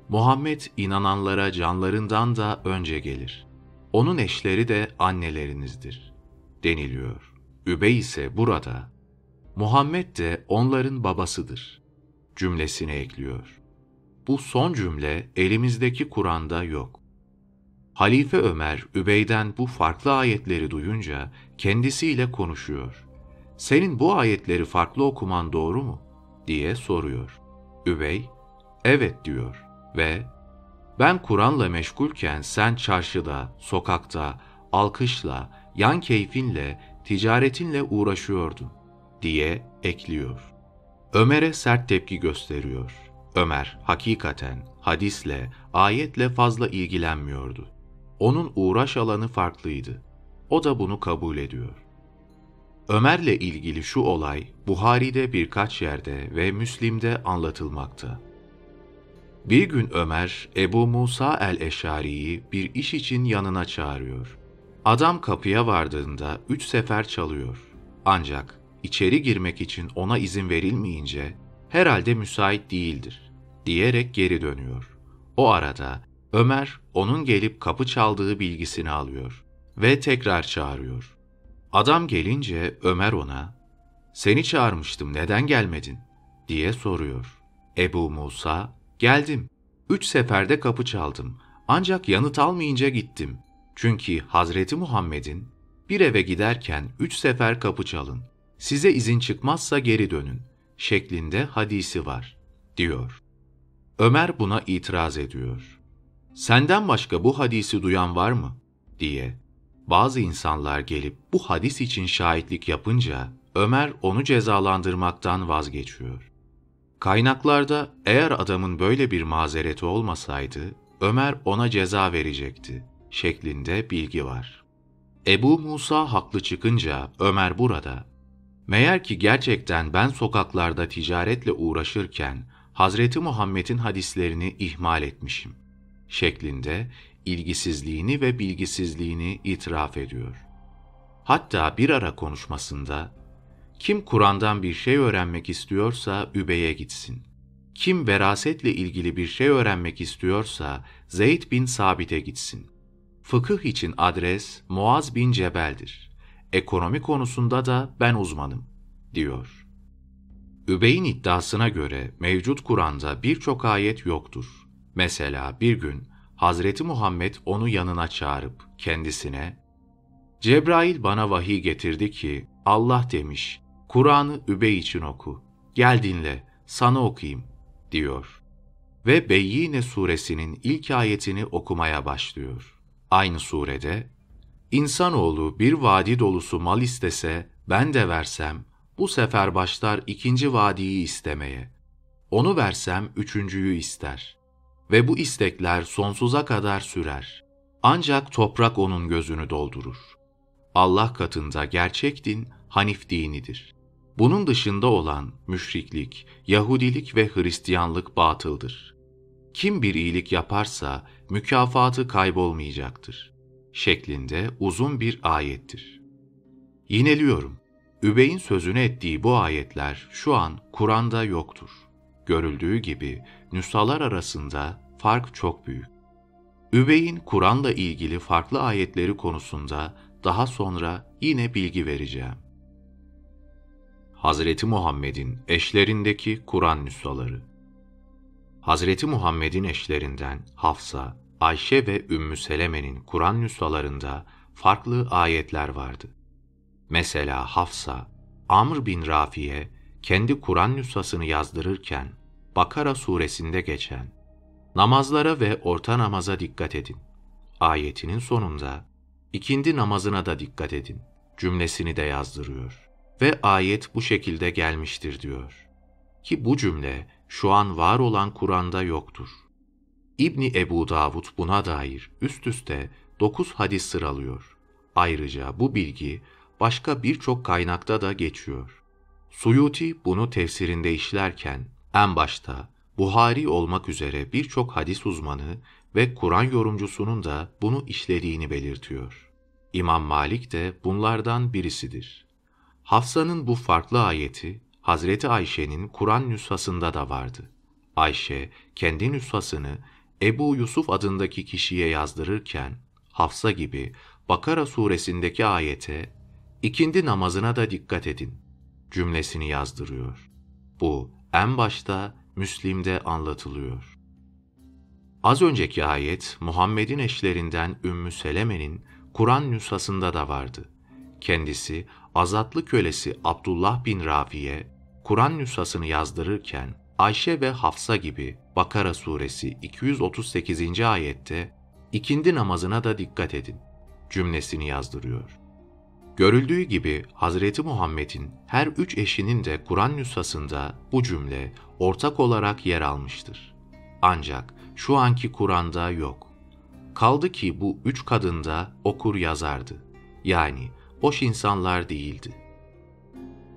Muhammed inananlara canlarından da önce gelir. Onun eşleri de annelerinizdir deniliyor. Übey ise burada Muhammed de onların babasıdır cümlesini ekliyor. Bu son cümle elimizdeki Kur'an'da yok. Halife Ömer, Übey'den bu farklı ayetleri duyunca kendisiyle konuşuyor. Senin bu ayetleri farklı okuman doğru mu? diye soruyor. Übey, evet diyor ve ben Kur'an'la meşgulken sen çarşıda, sokakta, alkışla, yan keyfinle, ticaretinle uğraşıyordun diye ekliyor. Ömer'e sert tepki gösteriyor. Ömer hakikaten hadisle, ayetle fazla ilgilenmiyordu. Onun uğraş alanı farklıydı. O da bunu kabul ediyor. Ömer'le ilgili şu olay Buhari'de birkaç yerde ve Müslim'de anlatılmakta. Bir gün Ömer, Ebu Musa el-Eşari'yi bir iş için yanına çağırıyor. Adam kapıya vardığında üç sefer çalıyor. Ancak içeri girmek için ona izin verilmeyince herhalde müsait değildir diyerek geri dönüyor. O arada Ömer onun gelip kapı çaldığı bilgisini alıyor ve tekrar çağırıyor. Adam gelince Ömer ona "Seni çağırmıştım, neden gelmedin?" diye soruyor. Ebu Musa Geldim. Üç seferde kapı çaldım. Ancak yanıt almayınca gittim. Çünkü Hazreti Muhammed'in bir eve giderken üç sefer kapı çalın. Size izin çıkmazsa geri dönün. Şeklinde hadisi var, diyor. Ömer buna itiraz ediyor. Senden başka bu hadisi duyan var mı? diye. Bazı insanlar gelip bu hadis için şahitlik yapınca Ömer onu cezalandırmaktan vazgeçiyor. Kaynaklarda eğer adamın böyle bir mazereti olmasaydı Ömer ona ceza verecekti şeklinde bilgi var. Ebu Musa haklı çıkınca Ömer burada Meğer ki gerçekten ben sokaklarda ticaretle uğraşırken Hazreti Muhammed'in hadislerini ihmal etmişim şeklinde ilgisizliğini ve bilgisizliğini itiraf ediyor. Hatta bir ara konuşmasında kim Kur'an'dan bir şey öğrenmek istiyorsa Übey'e gitsin. Kim verasetle ilgili bir şey öğrenmek istiyorsa Zeyd bin Sabit'e gitsin. Fıkıh için adres Muaz bin Cebel'dir. Ekonomi konusunda da ben uzmanım, diyor. Übey'in iddiasına göre mevcut Kur'an'da birçok ayet yoktur. Mesela bir gün Hazreti Muhammed onu yanına çağırıp kendisine Cebrail bana vahiy getirdi ki Allah demiş Kur'an'ı Übey için oku Gel dinle, sana okuyayım, diyor. Ve Beyyine suresinin ilk ayetini okumaya başlıyor. Aynı surede, İnsanoğlu bir vadi dolusu mal istese, ben de versem, bu sefer başlar ikinci vadiyi istemeye. Onu versem üçüncüyü ister. Ve bu istekler sonsuza kadar sürer. Ancak toprak onun gözünü doldurur. Allah katında gerçek din Hanif dinidir. Bunun dışında olan müşriklik, Yahudilik ve Hristiyanlık batıldır. Kim bir iyilik yaparsa mükafatı kaybolmayacaktır. Şeklinde uzun bir ayettir. Yineliyorum. Übey'in sözünü ettiği bu ayetler şu an Kur'an'da yoktur. Görüldüğü gibi nüshalar arasında fark çok büyük. Übey'in Kur'an'la ilgili farklı ayetleri konusunda daha sonra yine bilgi vereceğim. Hazreti Muhammed'in eşlerindeki Kur'an nüshaları Hazreti Muhammed'in eşlerinden Hafsa, Ayşe ve Ümmü Seleme'nin Kur'an nüshalarında farklı ayetler vardı. Mesela Hafsa, Amr bin Rafi'ye kendi Kur'an nüshasını yazdırırken Bakara suresinde geçen namazlara ve orta namaza dikkat edin. Ayetinin sonunda ikindi namazına da dikkat edin cümlesini de yazdırıyor. Ve ayet bu şekilde gelmiştir diyor. Ki bu cümle şu an var olan Kur'an'da yoktur. İbni Ebu Davud buna dair üst üste dokuz hadis sıralıyor. Ayrıca bu bilgi başka birçok kaynakta da geçiyor. Suyuti bunu tefsirinde işlerken en başta Buhari olmak üzere birçok hadis uzmanı ve Kur'an yorumcusunun da bunu işlediğini belirtiyor. İmam Malik de bunlardan birisidir. Hafsa'nın bu farklı ayeti Hazreti Ayşe'nin Kur'an nüshasında da vardı. Ayşe kendi nüshasını Ebu Yusuf adındaki kişiye yazdırırken Hafsa gibi Bakara suresindeki ayete ikindi namazına da dikkat edin cümlesini yazdırıyor. Bu en başta Müslim'de anlatılıyor. Az önceki ayet Muhammed'in eşlerinden Ümmü Seleme'nin Kur'an nüshasında da vardı. Kendisi azatlı kölesi Abdullah bin Rafi'ye Kur'an nüshasını yazdırırken Ayşe ve Hafsa gibi Bakara suresi 238. ayette ikindi namazına da dikkat edin cümlesini yazdırıyor. Görüldüğü gibi Hazreti Muhammed'in her üç eşinin de Kur'an nüshasında bu cümle ortak olarak yer almıştır. Ancak şu anki Kur'an'da yok. Kaldı ki bu üç kadın da okur yazardı. Yani boş insanlar değildi.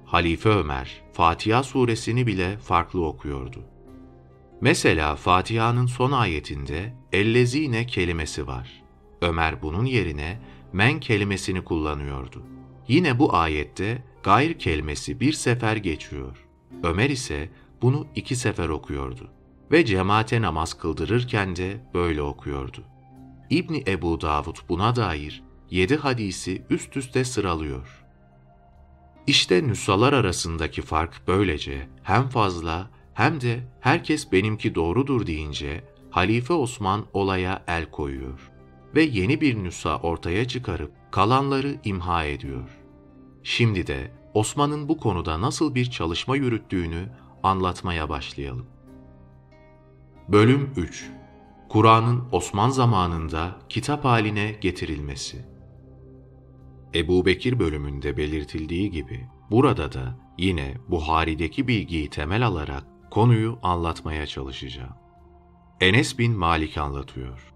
Halife Ömer, Fatiha suresini bile farklı okuyordu. Mesela Fatiha'nın son ayetinde ellezine kelimesi var. Ömer bunun yerine men kelimesini kullanıyordu. Yine bu ayette gayr kelimesi bir sefer geçiyor. Ömer ise bunu iki sefer okuyordu. Ve cemaate namaz kıldırırken de böyle okuyordu. İbni Ebu Davud buna dair yedi hadisi üst üste sıralıyor. İşte nüshalar arasındaki fark böylece hem fazla hem de herkes benimki doğrudur deyince Halife Osman olaya el koyuyor ve yeni bir nüsa ortaya çıkarıp kalanları imha ediyor. Şimdi de Osman'ın bu konuda nasıl bir çalışma yürüttüğünü anlatmaya başlayalım. Bölüm 3 Kur'an'ın Osman zamanında kitap haline getirilmesi Ebu Bekir bölümünde belirtildiği gibi burada da yine Buhari'deki bilgiyi temel alarak konuyu anlatmaya çalışacağım. Enes bin Malik anlatıyor.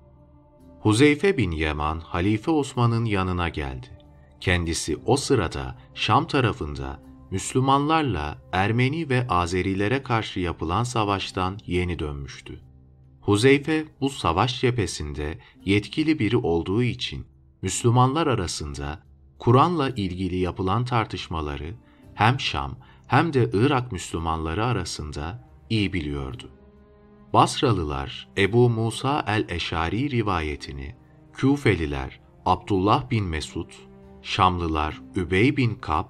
Huzeyfe bin Yaman Halife Osman'ın yanına geldi. Kendisi o sırada Şam tarafında Müslümanlarla Ermeni ve Azerilere karşı yapılan savaştan yeni dönmüştü. Huzeyfe bu savaş cephesinde yetkili biri olduğu için Müslümanlar arasında Kur'an'la ilgili yapılan tartışmaları hem Şam hem de Irak Müslümanları arasında iyi biliyordu. Basralılar Ebu Musa el-Eşari rivayetini, Küfeliler Abdullah bin Mesud, Şamlılar Übey bin Kab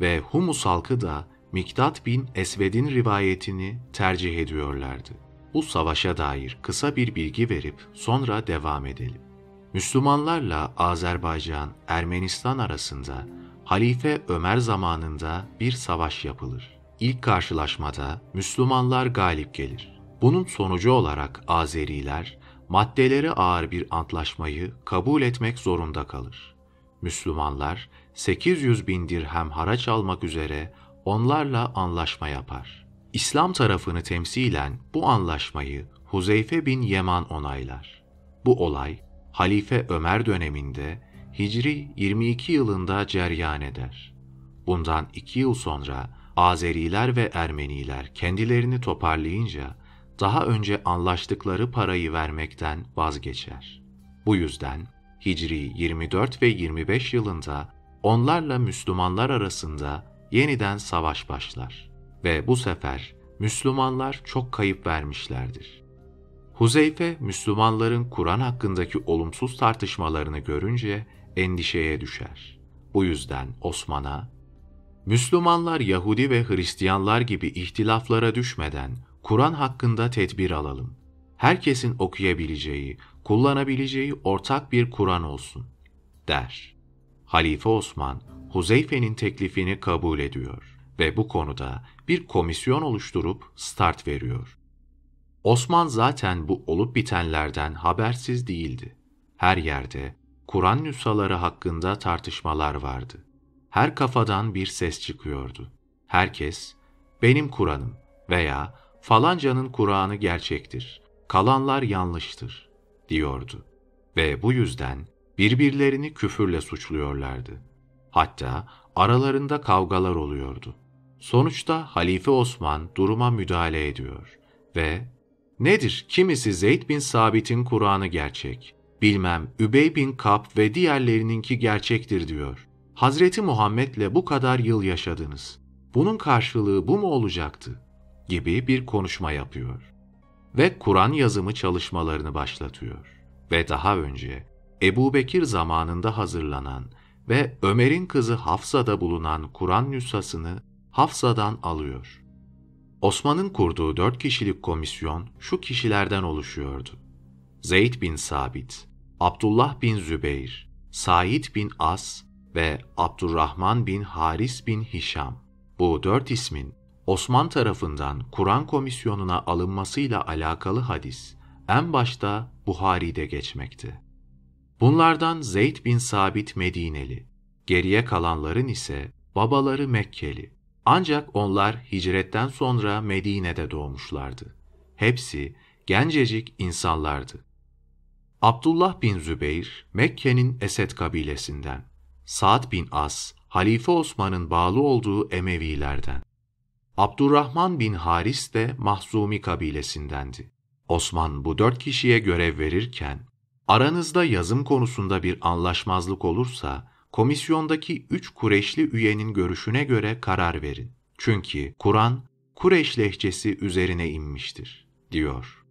ve Humus halkı da Miktat bin Esved'in rivayetini tercih ediyorlardı. Bu savaşa dair kısa bir bilgi verip sonra devam edelim. Müslümanlarla Azerbaycan, Ermenistan arasında Halife Ömer zamanında bir savaş yapılır. ilk karşılaşmada Müslümanlar galip gelir. Bunun sonucu olarak Azeriler maddeleri ağır bir antlaşmayı kabul etmek zorunda kalır. Müslümanlar 800 bin dirhem haraç almak üzere onlarla anlaşma yapar. İslam tarafını temsilen bu anlaşmayı Huzeyfe bin Yeman onaylar. Bu olay Halife Ömer döneminde Hicri 22 yılında ceryan eder. Bundan iki yıl sonra Azeriler ve Ermeniler kendilerini toparlayınca daha önce anlaştıkları parayı vermekten vazgeçer. Bu yüzden Hicri 24 ve 25 yılında onlarla Müslümanlar arasında yeniden savaş başlar ve bu sefer Müslümanlar çok kayıp vermişlerdir. Huzeyfe, Müslümanların Kur'an hakkındaki olumsuz tartışmalarını görünce endişeye düşer. Bu yüzden Osman'a, Müslümanlar Yahudi ve Hristiyanlar gibi ihtilaflara düşmeden Kur'an hakkında tedbir alalım. Herkesin okuyabileceği, kullanabileceği ortak bir Kur'an olsun, der. Halife Osman, Huzeyfe'nin teklifini kabul ediyor ve bu konuda bir komisyon oluşturup start veriyor. Osman zaten bu olup bitenlerden habersiz değildi. Her yerde Kur'an nüshaları hakkında tartışmalar vardı. Her kafadan bir ses çıkıyordu. Herkes, benim Kur'an'ım veya falancanın Kur'an'ı gerçektir, kalanlar yanlıştır, diyordu. Ve bu yüzden birbirlerini küfürle suçluyorlardı. Hatta aralarında kavgalar oluyordu. Sonuçta Halife Osman duruma müdahale ediyor ve Nedir? Kimisi Zeyd bin Sabit'in Kur'an'ı gerçek, bilmem Übey bin Kab ve diğerlerininki gerçektir diyor. Hazreti Muhammed'le bu kadar yıl yaşadınız. Bunun karşılığı bu mu olacaktı? Gibi bir konuşma yapıyor. Ve Kur'an yazımı çalışmalarını başlatıyor. Ve daha önce Ebu Bekir zamanında hazırlanan ve Ömer'in kızı Hafsa'da bulunan Kur'an nüshasını Hafsa'dan alıyor. Osman'ın kurduğu dört kişilik komisyon şu kişilerden oluşuyordu. Zeyd bin Sabit, Abdullah bin Zübeyir, Said bin As ve Abdurrahman bin Haris bin Hişam. Bu dört ismin Osman tarafından Kur'an komisyonuna alınmasıyla alakalı hadis en başta Buhari'de geçmekte. Bunlardan Zeyd bin Sabit Medineli, geriye kalanların ise babaları Mekkeli. Ancak onlar hicretten sonra Medine'de doğmuşlardı. Hepsi gencecik insanlardı. Abdullah bin Zübeyir, Mekke'nin Esed kabilesinden. Sa'd bin As, Halife Osman'ın bağlı olduğu Emevilerden. Abdurrahman bin Haris de Mahzumi kabilesindendi. Osman bu dört kişiye görev verirken, aranızda yazım konusunda bir anlaşmazlık olursa, komisyondaki üç Kureyşli üyenin görüşüne göre karar verin. Çünkü Kur'an, Kureyş lehçesi üzerine inmiştir, diyor.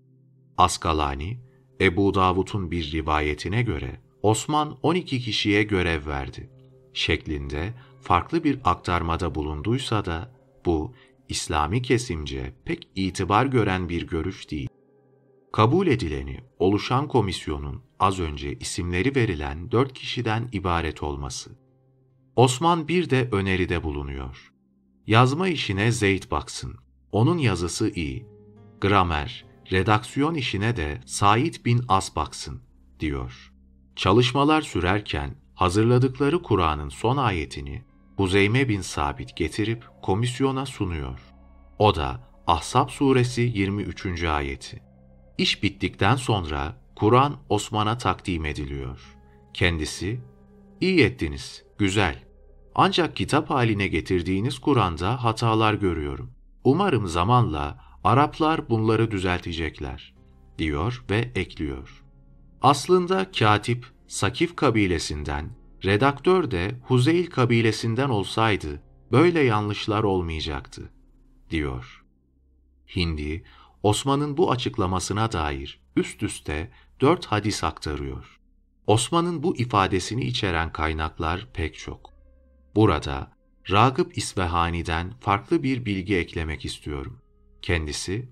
Askalani, Ebu Davud'un bir rivayetine göre Osman 12 kişiye görev verdi. Şeklinde farklı bir aktarmada bulunduysa da bu İslami kesimce pek itibar gören bir görüş değil. Kabul edileni oluşan komisyonun az önce isimleri verilen dört kişiden ibaret olması. Osman bir de öneride bulunuyor. Yazma işine Zeyd baksın. Onun yazısı iyi. Gramer, redaksiyon işine de Said bin As baksın, diyor. Çalışmalar sürerken hazırladıkları Kur'an'ın son ayetini Huzeyme bin Sabit getirip komisyona sunuyor. O da Ahzab suresi 23. ayeti. İş bittikten sonra Kur'an Osman'a takdim ediliyor. Kendisi, iyi ettiniz, güzel. Ancak kitap haline getirdiğiniz Kur'an'da hatalar görüyorum. Umarım zamanla Araplar bunları düzeltecekler, diyor ve ekliyor. Aslında katip Sakif kabilesinden, redaktör de Huzeyl kabilesinden olsaydı böyle yanlışlar olmayacaktı, diyor. Hindi, Osman'ın bu açıklamasına dair üst üste dört hadis aktarıyor. Osman'ın bu ifadesini içeren kaynaklar pek çok. Burada Ragıp İsvehani'den farklı bir bilgi eklemek istiyorum. Kendisi,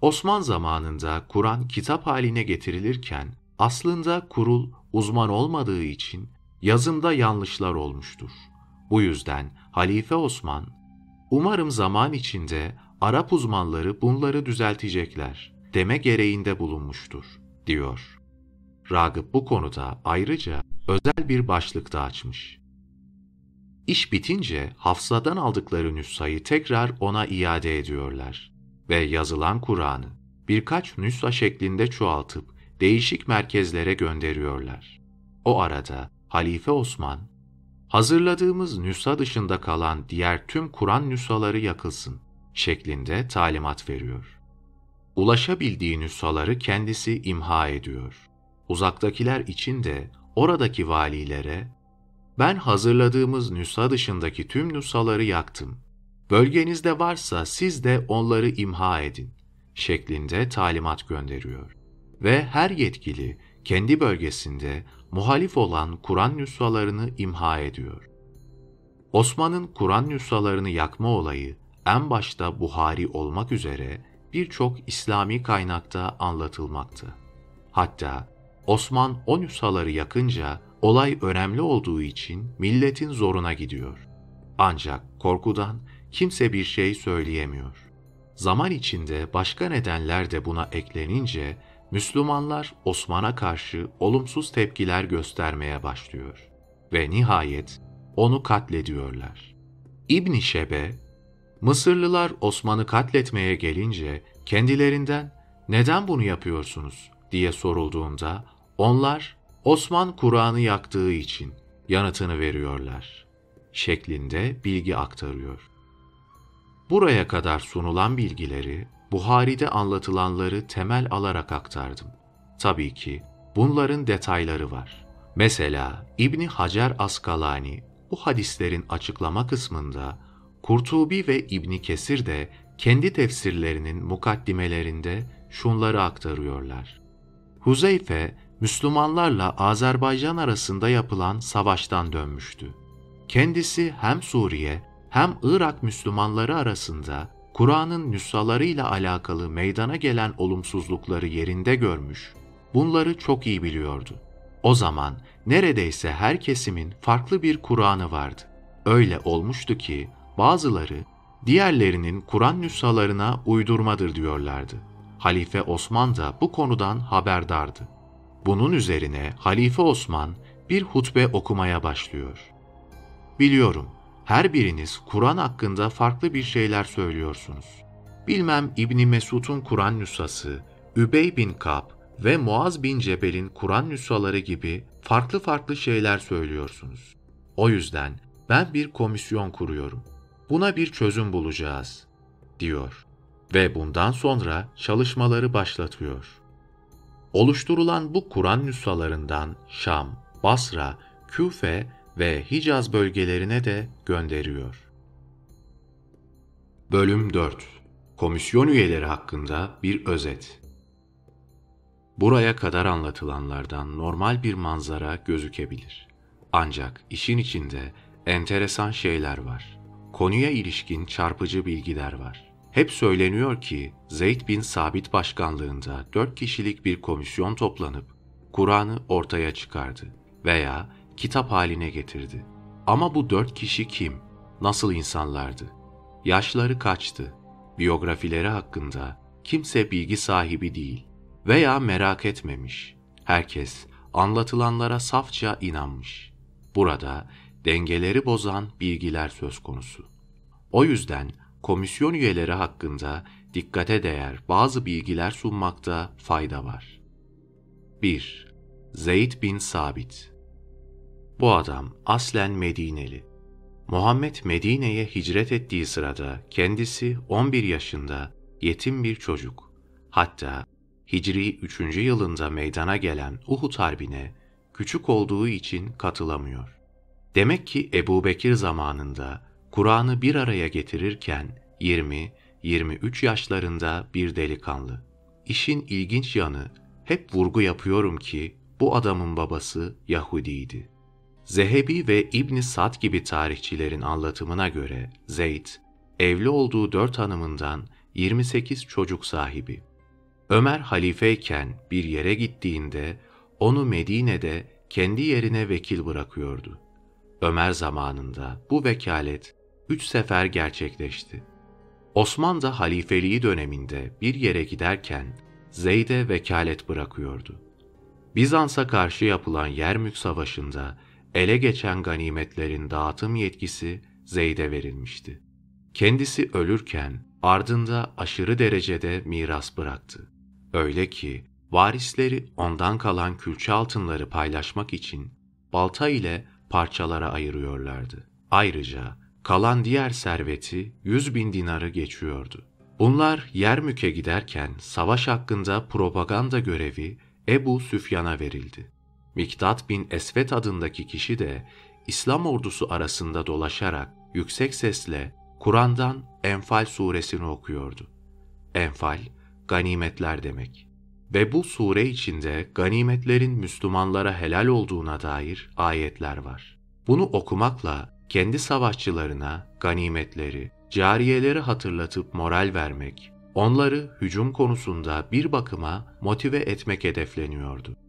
Osman zamanında Kur'an kitap haline getirilirken aslında kurul uzman olmadığı için yazımda yanlışlar olmuştur. Bu yüzden Halife Osman, Umarım zaman içinde Arap uzmanları bunları düzeltecekler deme gereğinde bulunmuştur, diyor. Ragıp bu konuda ayrıca özel bir başlık da açmış. İş bitince Hafsa'dan aldıkları nüshayı tekrar ona iade ediyorlar ve yazılan Kur'an'ı birkaç nüsha şeklinde çoğaltıp değişik merkezlere gönderiyorlar. O arada Halife Osman, hazırladığımız nüsha dışında kalan diğer tüm Kur'an nüshaları yakılsın şeklinde talimat veriyor. Ulaşabildiği nüshaları kendisi imha ediyor. Uzaktakiler için de oradaki valilere ben hazırladığımız nüsha dışındaki tüm nüshaları yaktım. Bölgenizde varsa siz de onları imha edin şeklinde talimat gönderiyor. Ve her yetkili kendi bölgesinde muhalif olan Kur'an nüshalarını imha ediyor. Osman'ın Kur'an nüshalarını yakma olayı en başta Buhari olmak üzere birçok İslami kaynakta anlatılmakta. Hatta Osman o nüshaları yakınca olay önemli olduğu için milletin zoruna gidiyor. Ancak korkudan kimse bir şey söyleyemiyor. Zaman içinde başka nedenler de buna eklenince Müslümanlar Osman'a karşı olumsuz tepkiler göstermeye başlıyor ve nihayet onu katlediyorlar. İbn Şebe, Mısırlılar Osman'ı katletmeye gelince kendilerinden neden bunu yapıyorsunuz diye sorulduğunda onlar Osman Kur'an'ı yaktığı için yanıtını veriyorlar şeklinde bilgi aktarıyor. Buraya kadar sunulan bilgileri Buhari'de anlatılanları temel alarak aktardım. Tabii ki bunların detayları var. Mesela İbni Hacer Askalani bu hadislerin açıklama kısmında Kurtubi ve İbni Kesir de kendi tefsirlerinin mukaddimelerinde şunları aktarıyorlar. Huzeyfe, Müslümanlarla Azerbaycan arasında yapılan savaştan dönmüştü. Kendisi hem Suriye hem Irak Müslümanları arasında Kur'an'ın nüshalarıyla alakalı meydana gelen olumsuzlukları yerinde görmüş, bunları çok iyi biliyordu. O zaman neredeyse her kesimin farklı bir Kur'an'ı vardı. Öyle olmuştu ki bazıları diğerlerinin Kur'an nüshalarına uydurmadır diyorlardı. Halife Osman da bu konudan haberdardı. Bunun üzerine Halife Osman bir hutbe okumaya başlıyor. Biliyorum, her biriniz Kur'an hakkında farklı bir şeyler söylüyorsunuz. Bilmem İbni Mesud'un Kur'an nüshası, Übey bin Kab ve Muaz bin Cebel'in Kur'an nüshaları gibi farklı farklı şeyler söylüyorsunuz. O yüzden ben bir komisyon kuruyorum. Buna bir çözüm bulacağız, diyor. Ve bundan sonra çalışmaları başlatıyor. Oluşturulan bu Kur'an nüshalarından Şam, Basra, Küfe ve Hicaz bölgelerine de gönderiyor. Bölüm 4 Komisyon üyeleri hakkında bir özet Buraya kadar anlatılanlardan normal bir manzara gözükebilir. Ancak işin içinde enteresan şeyler var. Konuya ilişkin çarpıcı bilgiler var. Hep söyleniyor ki Zeyd bin Sabit başkanlığında dört kişilik bir komisyon toplanıp Kur'an'ı ortaya çıkardı veya kitap haline getirdi. Ama bu dört kişi kim? Nasıl insanlardı? Yaşları kaçtı? Biyografileri hakkında kimse bilgi sahibi değil veya merak etmemiş. Herkes anlatılanlara safça inanmış. Burada dengeleri bozan bilgiler söz konusu. O yüzden komisyon üyeleri hakkında dikkate değer bazı bilgiler sunmakta fayda var. 1. Zeyd bin Sabit Bu adam aslen Medineli. Muhammed Medine'ye hicret ettiği sırada kendisi 11 yaşında yetim bir çocuk. Hatta Hicri 3. yılında meydana gelen Uhud Harbi'ne küçük olduğu için katılamıyor. Demek ki Ebu Bekir zamanında Kur'an'ı bir araya getirirken 20-23 yaşlarında bir delikanlı. İşin ilginç yanı hep vurgu yapıyorum ki bu adamın babası Yahudiydi. Zehebi ve İbn Sad gibi tarihçilerin anlatımına göre Zeyd, evli olduğu dört hanımından 28 çocuk sahibi. Ömer halifeyken bir yere gittiğinde onu Medine'de kendi yerine vekil bırakıyordu. Ömer zamanında bu vekalet üç sefer gerçekleşti. Osman da halifeliği döneminde bir yere giderken Zeyd'e vekalet bırakıyordu. Bizans'a karşı yapılan Yermük Savaşı'nda ele geçen ganimetlerin dağıtım yetkisi Zeyd'e verilmişti. Kendisi ölürken ardında aşırı derecede miras bıraktı. Öyle ki varisleri ondan kalan külçe altınları paylaşmak için balta ile parçalara ayırıyorlardı. Ayrıca kalan diğer serveti 100 bin dinarı geçiyordu. Bunlar Yermük'e giderken savaş hakkında propaganda görevi Ebu Süfyan'a verildi. Miktat bin Esvet adındaki kişi de İslam ordusu arasında dolaşarak yüksek sesle Kur'an'dan Enfal suresini okuyordu. Enfal, ganimetler demek. Ve bu sure içinde ganimetlerin Müslümanlara helal olduğuna dair ayetler var. Bunu okumakla kendi savaşçılarına ganimetleri, cariyeleri hatırlatıp moral vermek, onları hücum konusunda bir bakıma motive etmek hedefleniyordu.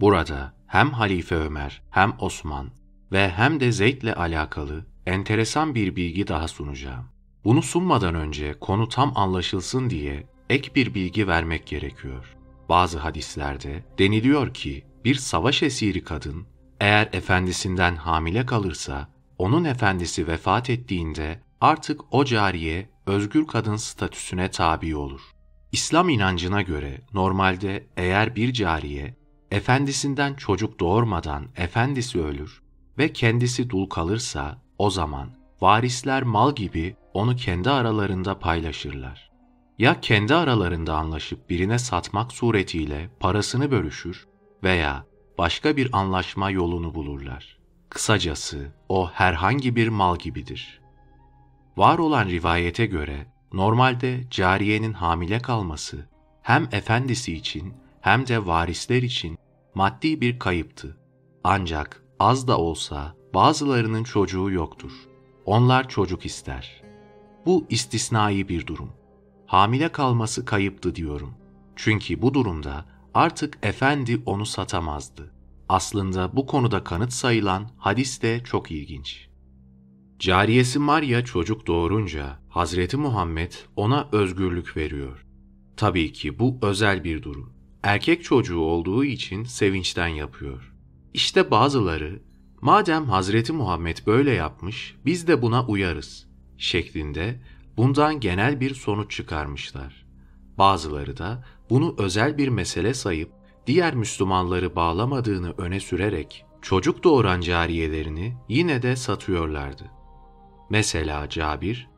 Burada hem Halife Ömer hem Osman ve hem de Zeyd'le alakalı enteresan bir bilgi daha sunacağım. Bunu sunmadan önce konu tam anlaşılsın diye ek bir bilgi vermek gerekiyor. Bazı hadislerde deniliyor ki bir savaş esiri kadın eğer efendisinden hamile kalırsa onun efendisi vefat ettiğinde artık o cariye özgür kadın statüsüne tabi olur. İslam inancına göre normalde eğer bir cariye efendisinden çocuk doğurmadan efendisi ölür ve kendisi dul kalırsa o zaman varisler mal gibi onu kendi aralarında paylaşırlar. Ya kendi aralarında anlaşıp birine satmak suretiyle parasını bölüşür veya başka bir anlaşma yolunu bulurlar. Kısacası o herhangi bir mal gibidir. Var olan rivayete göre normalde cariyenin hamile kalması hem efendisi için hem de varisler için maddi bir kayıptı. Ancak az da olsa bazılarının çocuğu yoktur. Onlar çocuk ister. Bu istisnai bir durum. Hamile kalması kayıptı diyorum. Çünkü bu durumda artık efendi onu satamazdı. Aslında bu konuda kanıt sayılan hadis de çok ilginç. Cariyesi Maria çocuk doğurunca Hazreti Muhammed ona özgürlük veriyor. Tabii ki bu özel bir durum. Erkek çocuğu olduğu için sevinçten yapıyor. İşte bazıları madem Hazreti Muhammed böyle yapmış biz de buna uyarız şeklinde bundan genel bir sonuç çıkarmışlar. Bazıları da bunu özel bir mesele sayıp diğer Müslümanları bağlamadığını öne sürerek çocuk doğuran cariyelerini yine de satıyorlardı. Mesela Cabir,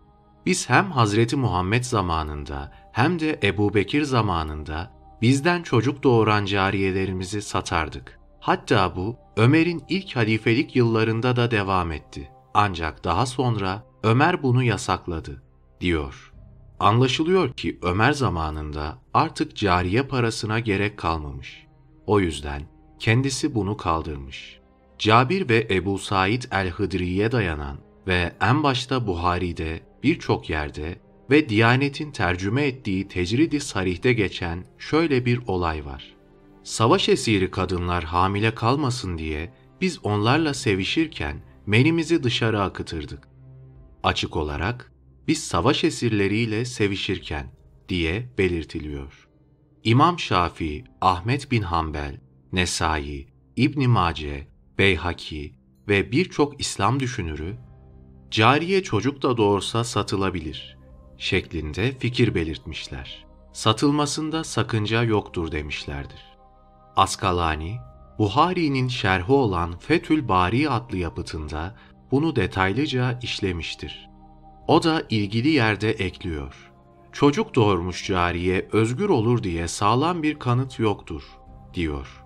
biz hem Hazreti Muhammed zamanında hem de Ebu Bekir zamanında bizden çocuk doğuran cariyelerimizi satardık. Hatta bu Ömer'in ilk halifelik yıllarında da devam etti. Ancak daha sonra Ömer bunu yasakladı, diyor. Anlaşılıyor ki Ömer zamanında artık cariye parasına gerek kalmamış. O yüzden kendisi bunu kaldırmış. Cabir ve Ebu Said el-Hıdri'ye dayanan ve en başta Buhari'de birçok yerde ve Diyanet'in tercüme ettiği Tecridi Sarih'te geçen şöyle bir olay var. Savaş esiri kadınlar hamile kalmasın diye biz onlarla sevişirken menimizi dışarı akıtırdık. Açık olarak biz savaş esirleriyle sevişirken diye belirtiliyor. İmam Şafii, Ahmet bin Hanbel, Nesai, İbn Mace, Beyhaki ve birçok İslam düşünürü cariye çocuk da doğursa satılabilir şeklinde fikir belirtmişler. Satılmasında sakınca yoktur demişlerdir. Askalani, Buhari'nin şerhi olan Fethül Bari adlı yapıtında bunu detaylıca işlemiştir. O da ilgili yerde ekliyor. Çocuk doğurmuş cariye özgür olur diye sağlam bir kanıt yoktur, diyor.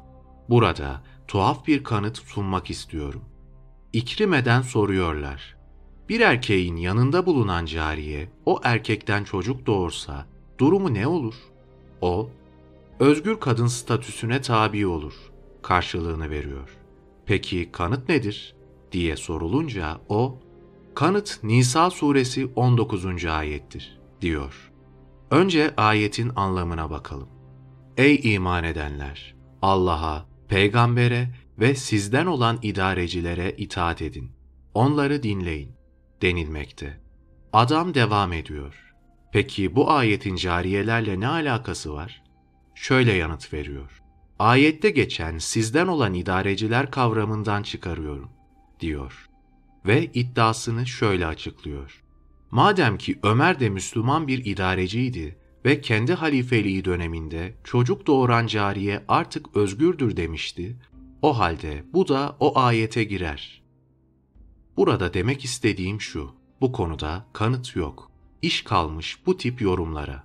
Burada tuhaf bir kanıt sunmak istiyorum. İkrimeden soruyorlar. Bir erkeğin yanında bulunan cariye o erkekten çocuk doğursa durumu ne olur? O, özgür kadın statüsüne tabi olur karşılığını veriyor. Peki kanıt nedir? diye sorulunca o, kanıt Nisa suresi 19. ayettir diyor. Önce ayetin anlamına bakalım. Ey iman edenler! Allah'a, peygambere ve sizden olan idarecilere itaat edin. Onları dinleyin. Denilmekte. Adam devam ediyor. Peki bu ayetin cariyelerle ne alakası var? Şöyle yanıt veriyor. Ayette geçen sizden olan idareciler kavramından çıkarıyorum, diyor. Ve iddiasını şöyle açıklıyor. Madem ki Ömer de Müslüman bir idareciydi ve kendi halifeliği döneminde çocuk doğuran cariye artık özgürdür demişti, o halde bu da o ayete girer. Burada demek istediğim şu, bu konuda kanıt yok. İş kalmış bu tip yorumlara.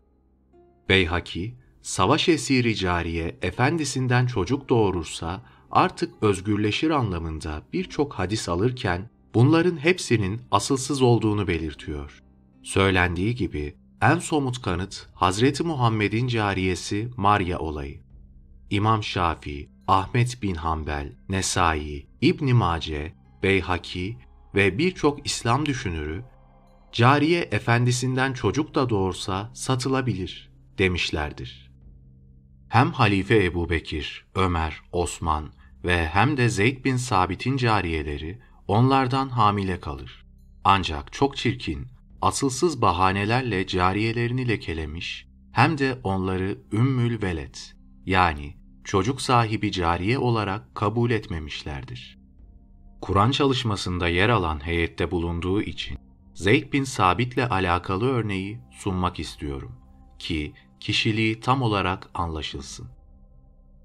Beyhaki, savaş esiri cariye efendisinden çocuk doğurursa artık özgürleşir anlamında birçok hadis alırken bunların hepsinin asılsız olduğunu belirtiyor. Söylendiği gibi en somut kanıt Hazreti Muhammed'in cariyesi Maria olayı. İmam Şafii, Ahmet bin Hanbel, Nesai, İbn Mace, Beyhaki ve birçok İslam düşünürü cariye efendisinden çocuk da doğursa satılabilir demişlerdir. Hem Halife Ebu Bekir, Ömer, Osman ve hem de Zeyd bin Sabit'in cariyeleri onlardan hamile kalır. Ancak çok çirkin, asılsız bahanelerle cariyelerini lekelemiş, hem de onları Ümmül Veled yani çocuk sahibi cariye olarak kabul etmemişlerdir. Kur'an çalışmasında yer alan heyette bulunduğu için Zeyd bin Sabit'le alakalı örneği sunmak istiyorum ki kişiliği tam olarak anlaşılsın.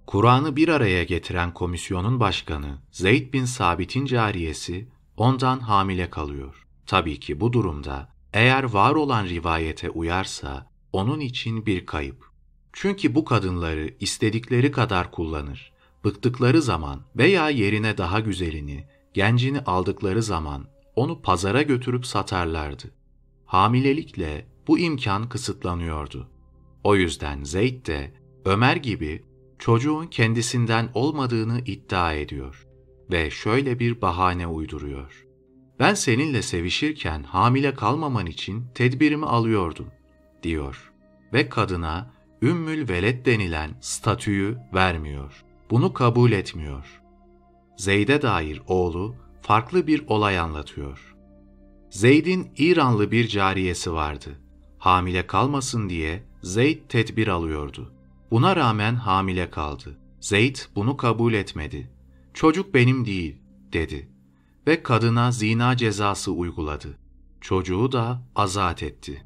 Kur'an'ı bir araya getiren komisyonun başkanı Zeyd bin Sabit'in cariyesi ondan hamile kalıyor. Tabii ki bu durumda eğer var olan rivayete uyarsa onun için bir kayıp. Çünkü bu kadınları istedikleri kadar kullanır. Bıktıkları zaman veya yerine daha güzelini, gencini aldıkları zaman onu pazara götürüp satarlardı. Hamilelikle bu imkan kısıtlanıyordu. O yüzden Zeyd de Ömer gibi çocuğun kendisinden olmadığını iddia ediyor ve şöyle bir bahane uyduruyor. Ben seninle sevişirken hamile kalmaman için tedbirimi alıyordum, diyor ve kadına Ümmül Veled denilen statüyü vermiyor. Bunu kabul etmiyor. Zeyd'e dair oğlu farklı bir olay anlatıyor. Zeyd'in İranlı bir cariyesi vardı. Hamile kalmasın diye Zeyd tedbir alıyordu. Buna rağmen hamile kaldı. Zeyd bunu kabul etmedi. Çocuk benim değil, dedi. Ve kadına zina cezası uyguladı. Çocuğu da azat etti.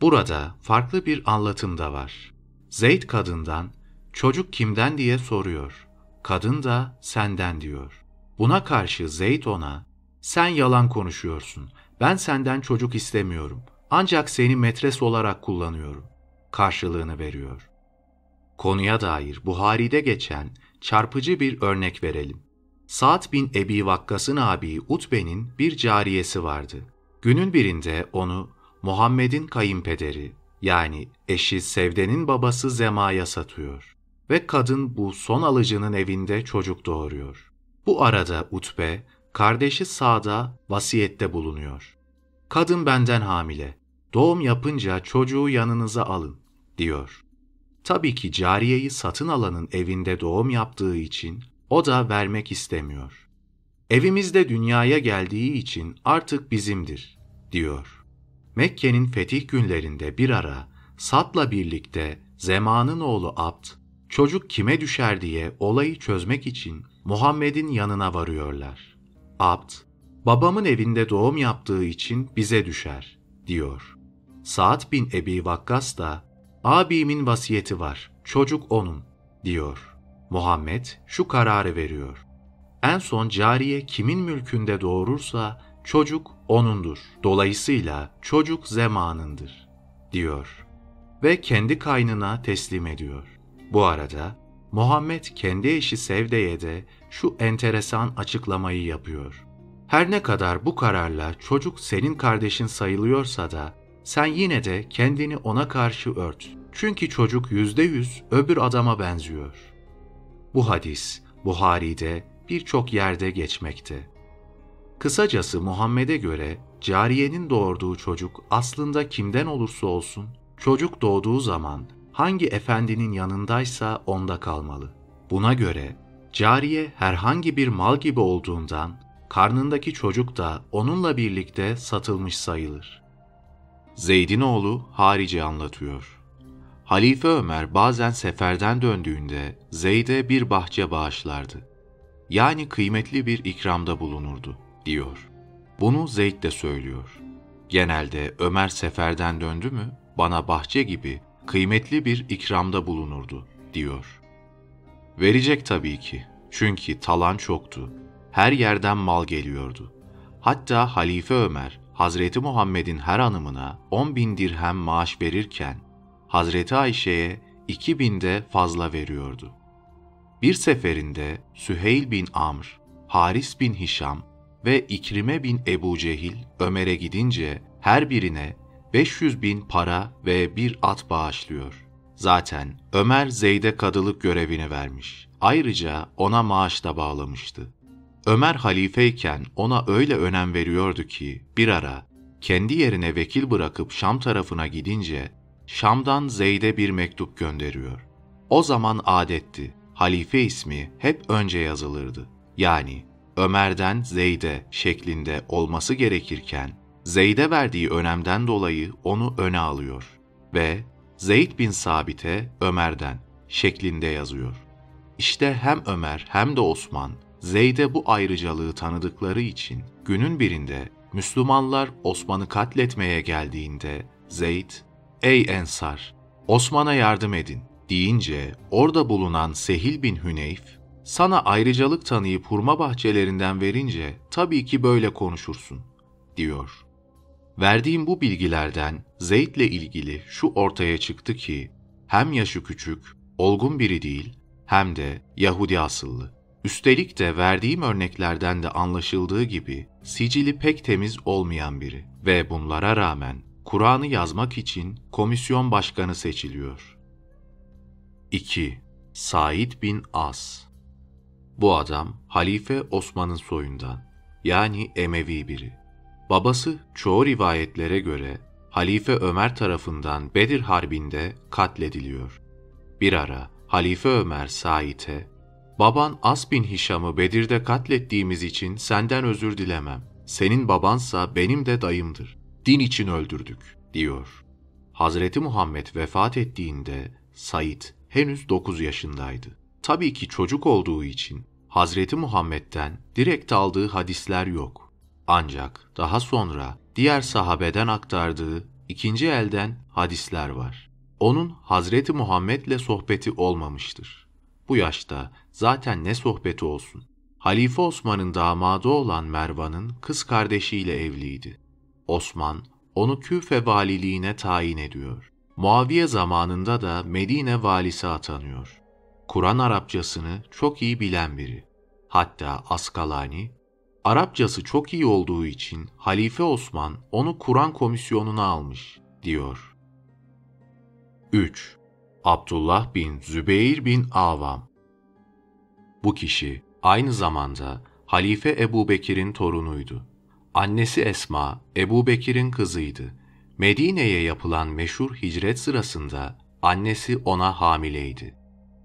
Burada farklı bir anlatım da var. Zeyd kadından, çocuk kimden diye soruyor. Kadın da senden diyor. Buna karşı Zeyd ona, sen yalan konuşuyorsun, ben senden çocuk istemiyorum, ancak seni metres olarak kullanıyorum, karşılığını veriyor. Konuya dair Buhari'de geçen çarpıcı bir örnek verelim. Sa'd bin Ebi Vakkas'ın abi Utbe'nin bir cariyesi vardı. Günün birinde onu Muhammed'in kayınpederi yani eşi Sevde'nin babası Zema'ya satıyor ve kadın bu son alıcının evinde çocuk doğuruyor. Bu arada Utbe, kardeşi Sa'da vasiyette bulunuyor. Kadın benden hamile, doğum yapınca çocuğu yanınıza alın, diyor. Tabii ki cariyeyi satın alanın evinde doğum yaptığı için o da vermek istemiyor. Evimizde dünyaya geldiği için artık bizimdir, diyor. Mekke'nin fetih günlerinde bir ara Sat'la birlikte Zeman'ın oğlu Abd, çocuk kime düşer diye olayı çözmek için Muhammed'in yanına varıyorlar. Abd, babamın evinde doğum yaptığı için bize düşer, diyor. Sa'd bin Ebi Vakkas da, abimin vasiyeti var, çocuk onun, diyor. Muhammed şu kararı veriyor. En son cariye kimin mülkünde doğurursa çocuk onundur. Dolayısıyla çocuk zemanındır, diyor. Ve kendi kaynına teslim ediyor. Bu arada Muhammed kendi eşi Sevde'ye de şu enteresan açıklamayı yapıyor. Her ne kadar bu kararla çocuk senin kardeşin sayılıyorsa da sen yine de kendini ona karşı ört. Çünkü çocuk yüzde yüz öbür adama benziyor. Bu hadis Buhari'de birçok yerde geçmekte. Kısacası Muhammed'e göre cariyenin doğurduğu çocuk aslında kimden olursa olsun çocuk doğduğu zaman hangi efendinin yanındaysa onda kalmalı. Buna göre cariye herhangi bir mal gibi olduğundan karnındaki çocuk da onunla birlikte satılmış sayılır. Zeyd'in oğlu Harici anlatıyor. Halife Ömer bazen seferden döndüğünde Zeyd'e bir bahçe bağışlardı. Yani kıymetli bir ikramda bulunurdu, diyor. Bunu Zeyd de söylüyor. Genelde Ömer seferden döndü mü bana bahçe gibi kıymetli bir ikramda bulunurdu, diyor. Verecek tabii ki. Çünkü talan çoktu. Her yerden mal geliyordu. Hatta Halife Ömer, Hazreti Muhammed'in her hanımına 10 bin dirhem maaş verirken, Hazreti Ayşe'ye 2 binde fazla veriyordu. Bir seferinde Süheyl bin Amr, Haris bin Hişam ve İkrime bin Ebu Cehil Ömer'e gidince her birine 500 bin para ve bir at bağışlıyor. Zaten Ömer Zeyd'e kadılık görevini vermiş. Ayrıca ona maaş da bağlamıştı. Ömer halifeyken ona öyle önem veriyordu ki bir ara kendi yerine vekil bırakıp Şam tarafına gidince Şam'dan Zeyd'e bir mektup gönderiyor. O zaman adetti. Halife ismi hep önce yazılırdı. Yani Ömer'den Zeyd'e şeklinde olması gerekirken Zeyd'e verdiği önemden dolayı onu öne alıyor ve Zeyd bin Sabit'e Ömer'den şeklinde yazıyor. İşte hem Ömer hem de Osman Zeyd'e bu ayrıcalığı tanıdıkları için günün birinde Müslümanlar Osman'ı katletmeye geldiğinde Zeyd, ''Ey Ensar, Osman'a yardım edin.'' deyince orada bulunan Sehil bin Hüneyf, ''Sana ayrıcalık tanıyıp hurma bahçelerinden verince tabii ki böyle konuşursun.'' diyor. Verdiğim bu bilgilerden Zeyd'le ilgili şu ortaya çıktı ki hem yaşı küçük, olgun biri değil hem de Yahudi asıllı. Üstelik de verdiğim örneklerden de anlaşıldığı gibi sicili pek temiz olmayan biri ve bunlara rağmen Kur'an'ı yazmak için komisyon başkanı seçiliyor. 2. Said bin As Bu adam Halife Osman'ın soyundan yani Emevi biri. Babası çoğu rivayetlere göre Halife Ömer tarafından Bedir Harbi'nde katlediliyor. Bir ara Halife Ömer Said'e, ''Baban As bin Hişam'ı Bedir'de katlettiğimiz için senden özür dilemem. Senin babansa benim de dayımdır. Din için öldürdük.'' diyor. Hazreti Muhammed vefat ettiğinde Said henüz 9 yaşındaydı. Tabii ki çocuk olduğu için Hazreti Muhammed'den direkt aldığı hadisler yok. Ancak daha sonra diğer sahabeden aktardığı ikinci elden hadisler var. Onun Hazreti Muhammed'le sohbeti olmamıştır. Bu yaşta zaten ne sohbeti olsun. Halife Osman'ın damadı olan Mervan'ın kız kardeşiyle evliydi. Osman onu Küfe valiliğine tayin ediyor. Muaviye zamanında da Medine valisi atanıyor. Kur'an Arapçasını çok iyi bilen biri. Hatta Askalani Arapçası çok iyi olduğu için Halife Osman onu Kur'an komisyonuna almış, diyor. 3. Abdullah bin Zübeyir bin Avam Bu kişi aynı zamanda Halife Ebu Bekir'in torunuydu. Annesi Esma, Ebu Bekir'in kızıydı. Medine'ye yapılan meşhur hicret sırasında annesi ona hamileydi.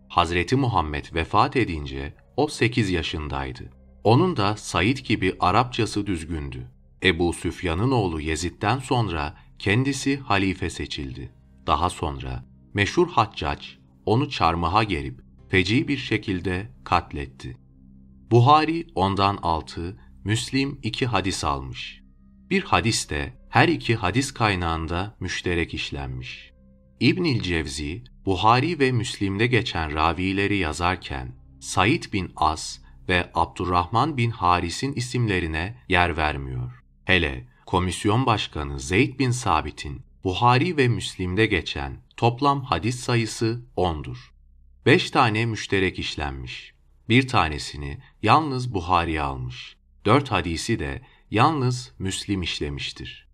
Hazreti Muhammed vefat edince o 8 yaşındaydı. Onun da Said gibi Arapçası düzgündü. Ebu Süfyan'ın oğlu Yezid'den sonra kendisi halife seçildi. Daha sonra meşhur Haccac onu çarmıha gerip feci bir şekilde katletti. Buhari ondan altı, Müslim iki hadis almış. Bir hadis de her iki hadis kaynağında müşterek işlenmiş. İbnül Cevzi, Buhari ve Müslim'de geçen ravileri yazarken Said bin As ve Abdurrahman bin Haris'in isimlerine yer vermiyor. Hele komisyon başkanı Zeyd bin Sabit'in Buhari ve Müslim'de geçen toplam hadis sayısı 10'dur. 5 tane müşterek işlenmiş. Bir tanesini yalnız Buhari almış. 4 hadisi de yalnız Müslim işlemiştir.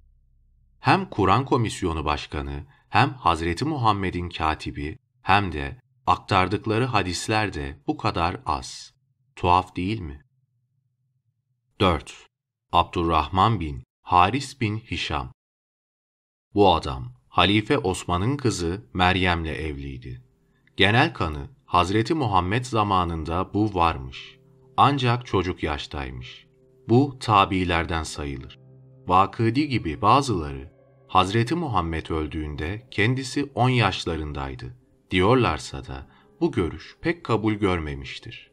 Hem Kur'an Komisyonu Başkanı hem Hazreti Muhammed'in katibi hem de aktardıkları hadisler de bu kadar az. Tuhaf değil mi? 4. Abdurrahman bin Haris bin Hişam Bu adam Halife Osman'ın kızı Meryem'le evliydi. Genel kanı Hazreti Muhammed zamanında bu varmış. Ancak çocuk yaştaymış. Bu tabiilerden sayılır. Vakıdi gibi bazıları Hazreti Muhammed öldüğünde kendisi 10 yaşlarındaydı diyorlarsa da bu görüş pek kabul görmemiştir.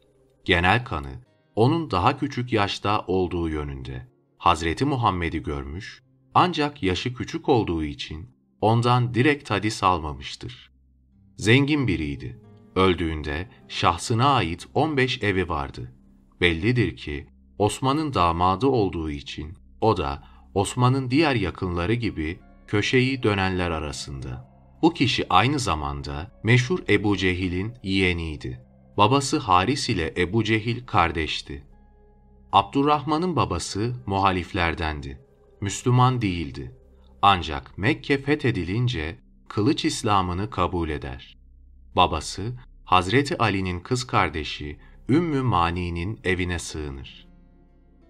Genel kanı onun daha küçük yaşta olduğu yönünde. Hazreti Muhammed'i görmüş ancak yaşı küçük olduğu için ondan direkt hadis almamıştır. Zengin biriydi. Öldüğünde şahsına ait 15 evi vardı. Bellidir ki Osman'ın damadı olduğu için o da Osman'ın diğer yakınları gibi köşeyi dönenler arasında. Bu kişi aynı zamanda meşhur Ebu Cehil'in yeğeniydi. Babası Haris ile Ebu Cehil kardeşti. Abdurrahman'ın babası muhaliflerdendi. Müslüman değildi. Ancak Mekke fethedilince kılıç İslam'ını kabul eder. Babası Hazreti Ali'nin kız kardeşi Ümmü Mani'nin evine sığınır.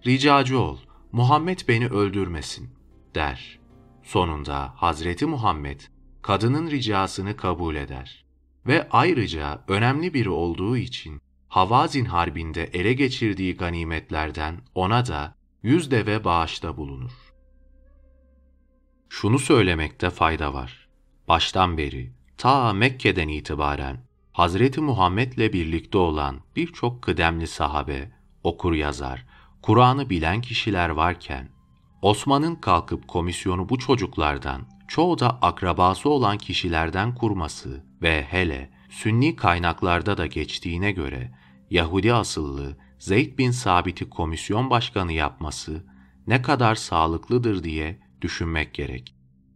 Ricacı ol, Muhammed beni öldürmesin, der. Sonunda Hazreti Muhammed kadının ricasını kabul eder. Ve ayrıca önemli biri olduğu için Havazin Harbi'nde ele geçirdiği ganimetlerden ona da yüz deve bağışta bulunur. Şunu söylemekte fayda var. Baştan beri, ta Mekke'den itibaren Hazreti Muhammed'le birlikte olan birçok kıdemli sahabe, okur yazar, Kur'an'ı bilen kişiler varken, Osman'ın kalkıp komisyonu bu çocuklardan, çoğu da akrabası olan kişilerden kurması ve hele Sünni kaynaklarda da geçtiğine göre Yahudi asıllı Zeyd bin Sabit'i komisyon başkanı yapması ne kadar sağlıklıdır diye düşünmek gerek.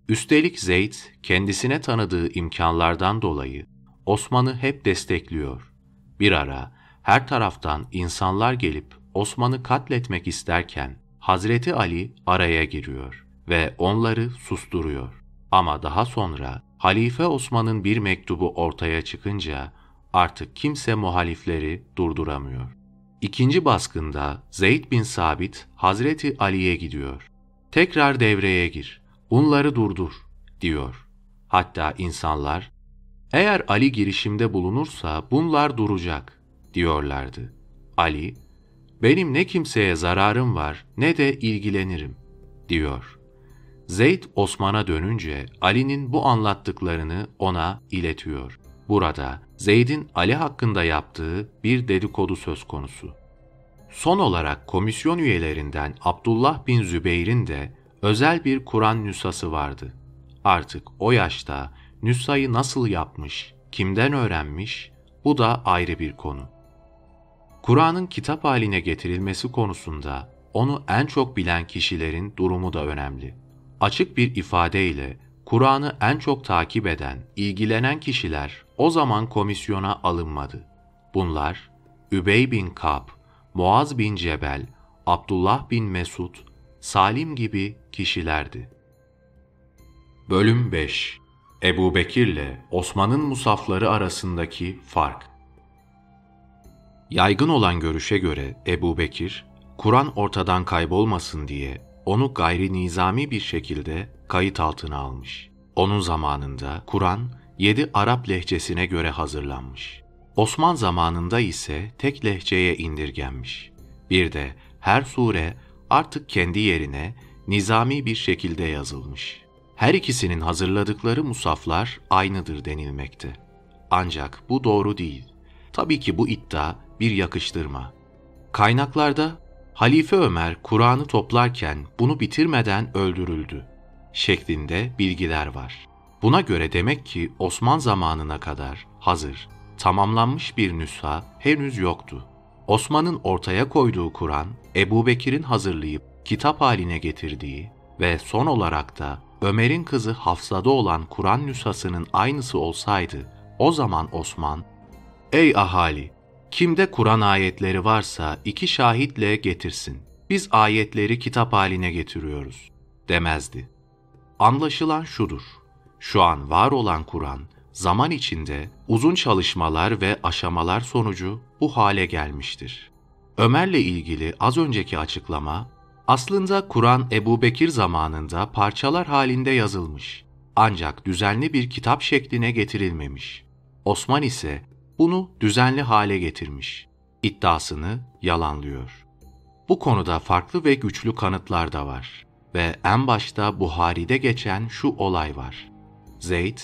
Üstelik Zeyd kendisine tanıdığı imkanlardan dolayı Osman'ı hep destekliyor. Bir ara her taraftan insanlar gelip Osman'ı katletmek isterken Hazreti Ali araya giriyor ve onları susturuyor. Ama daha sonra Halife Osman'ın bir mektubu ortaya çıkınca artık kimse muhalifleri durduramıyor. İkinci baskında Zeyd bin Sabit Hazreti Ali'ye gidiyor. Tekrar devreye gir, bunları durdur diyor. Hatta insanlar eğer Ali girişimde bulunursa bunlar duracak diyorlardı. Ali, benim ne kimseye zararım var ne de ilgilenirim diyor. Zeyd Osman'a dönünce Ali'nin bu anlattıklarını ona iletiyor. Burada Zeyd'in Ali hakkında yaptığı bir dedikodu söz konusu. Son olarak komisyon üyelerinden Abdullah bin Zübeyir'in de özel bir Kur'an nüshası vardı. Artık o yaşta nüshayı nasıl yapmış, kimden öğrenmiş, bu da ayrı bir konu. Kur'an'ın kitap haline getirilmesi konusunda onu en çok bilen kişilerin durumu da önemli. Açık bir ifadeyle Kur'an'ı en çok takip eden, ilgilenen kişiler o zaman komisyona alınmadı. Bunlar Übey bin Kab, Muaz bin Cebel, Abdullah bin Mesud, Salim gibi kişilerdi. Bölüm 5 Ebu Bekir'le Osman'ın musafları arasındaki fark Yaygın olan görüşe göre Ebu Bekir, Kur'an ortadan kaybolmasın diye onu gayri nizami bir şekilde kayıt altına almış. Onun zamanında Kur'an yedi Arap lehçesine göre hazırlanmış. Osman zamanında ise tek lehçeye indirgenmiş. Bir de her sure artık kendi yerine nizami bir şekilde yazılmış. Her ikisinin hazırladıkları musaflar aynıdır denilmekte. Ancak bu doğru değil. Tabii ki bu iddia bir yakıştırma. Kaynaklarda Halife Ömer Kur'an'ı toplarken bunu bitirmeden öldürüldü şeklinde bilgiler var. Buna göre demek ki Osman zamanına kadar hazır, tamamlanmış bir nüsha henüz yoktu. Osman'ın ortaya koyduğu Kur'an, Ebu Bekir'in hazırlayıp kitap haline getirdiği ve son olarak da Ömer'in kızı Hafsa'da olan Kur'an nüshasının aynısı olsaydı, o zaman Osman, ''Ey ahali, kimde Kur'an ayetleri varsa iki şahitle getirsin. Biz ayetleri kitap haline getiriyoruz.'' demezdi. Anlaşılan şudur. Şu an var olan Kur'an, zaman içinde uzun çalışmalar ve aşamalar sonucu bu hale gelmiştir. Ömer'le ilgili az önceki açıklama, aslında Kur'an Ebu Bekir zamanında parçalar halinde yazılmış. Ancak düzenli bir kitap şekline getirilmemiş. Osman ise bunu düzenli hale getirmiş. İddiasını yalanlıyor. Bu konuda farklı ve güçlü kanıtlar da var. Ve en başta Buhari'de geçen şu olay var. Zeyd,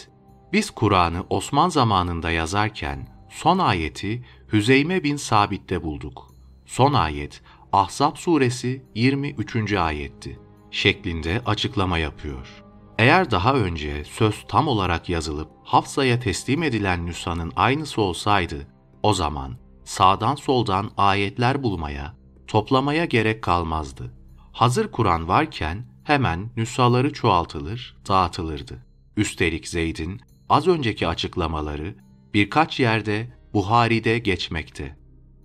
biz Kur'an'ı Osman zamanında yazarken son ayeti Hüzeyme bin Sabit'te bulduk. Son ayet Ahzab suresi 23. ayetti şeklinde açıklama yapıyor. Eğer daha önce söz tam olarak yazılıp Hafsa'ya teslim edilen nüshanın aynısı olsaydı, o zaman sağdan soldan ayetler bulmaya, toplamaya gerek kalmazdı. Hazır Kur'an varken hemen nüshaları çoğaltılır, dağıtılırdı. Üstelik Zeyd'in az önceki açıklamaları birkaç yerde Buhari'de geçmekte.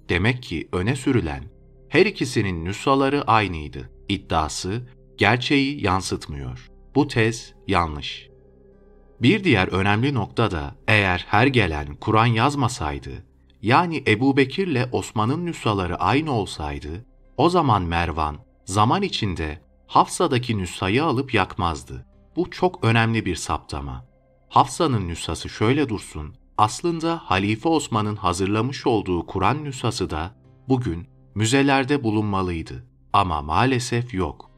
Demek ki öne sürülen her ikisinin nüshaları aynıydı. İddiası gerçeği yansıtmıyor. Bu tez yanlış. Bir diğer önemli nokta da eğer her gelen Kur'an yazmasaydı, yani Ebu Bekir'le Osman'ın nüshaları aynı olsaydı, o zaman Mervan zaman içinde Hafsa'daki nüshayı alıp yakmazdı. Bu çok önemli bir saptama. Hafsa'nın nüshası şöyle dursun, aslında Halife Osman'ın hazırlamış olduğu Kur'an nüshası da bugün müzelerde bulunmalıydı. Ama maalesef yok.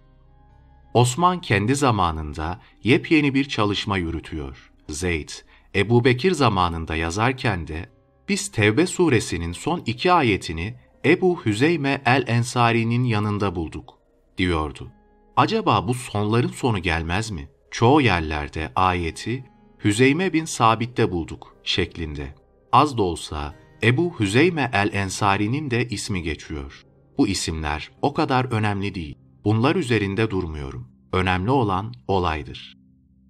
Osman kendi zamanında yepyeni bir çalışma yürütüyor. Zeyd, Ebu Bekir zamanında yazarken de biz Tevbe suresinin son iki ayetini Ebu Hüzeyme el-Ensari'nin yanında bulduk, diyordu. Acaba bu sonların sonu gelmez mi? Çoğu yerlerde ayeti Hüzeyme bin Sabit'te bulduk şeklinde. Az da olsa Ebu Hüzeyme el-Ensari'nin de ismi geçiyor. Bu isimler o kadar önemli değil. Bunlar üzerinde durmuyorum. Önemli olan olaydır.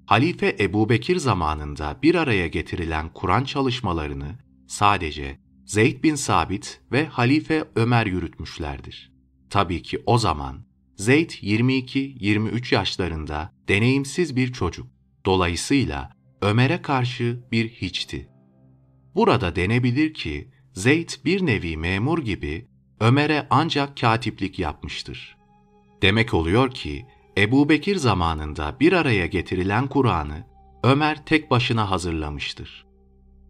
Halife Ebu Bekir zamanında bir araya getirilen Kur'an çalışmalarını sadece Zeyd bin Sabit ve Halife Ömer yürütmüşlerdir. Tabii ki o zaman Zeyd 22-23 yaşlarında deneyimsiz bir çocuk. Dolayısıyla Ömer'e karşı bir hiçti. Burada denebilir ki Zeyd bir nevi memur gibi Ömer'e ancak katiplik yapmıştır. Demek oluyor ki Ebu Bekir zamanında bir araya getirilen Kur'an'ı Ömer tek başına hazırlamıştır.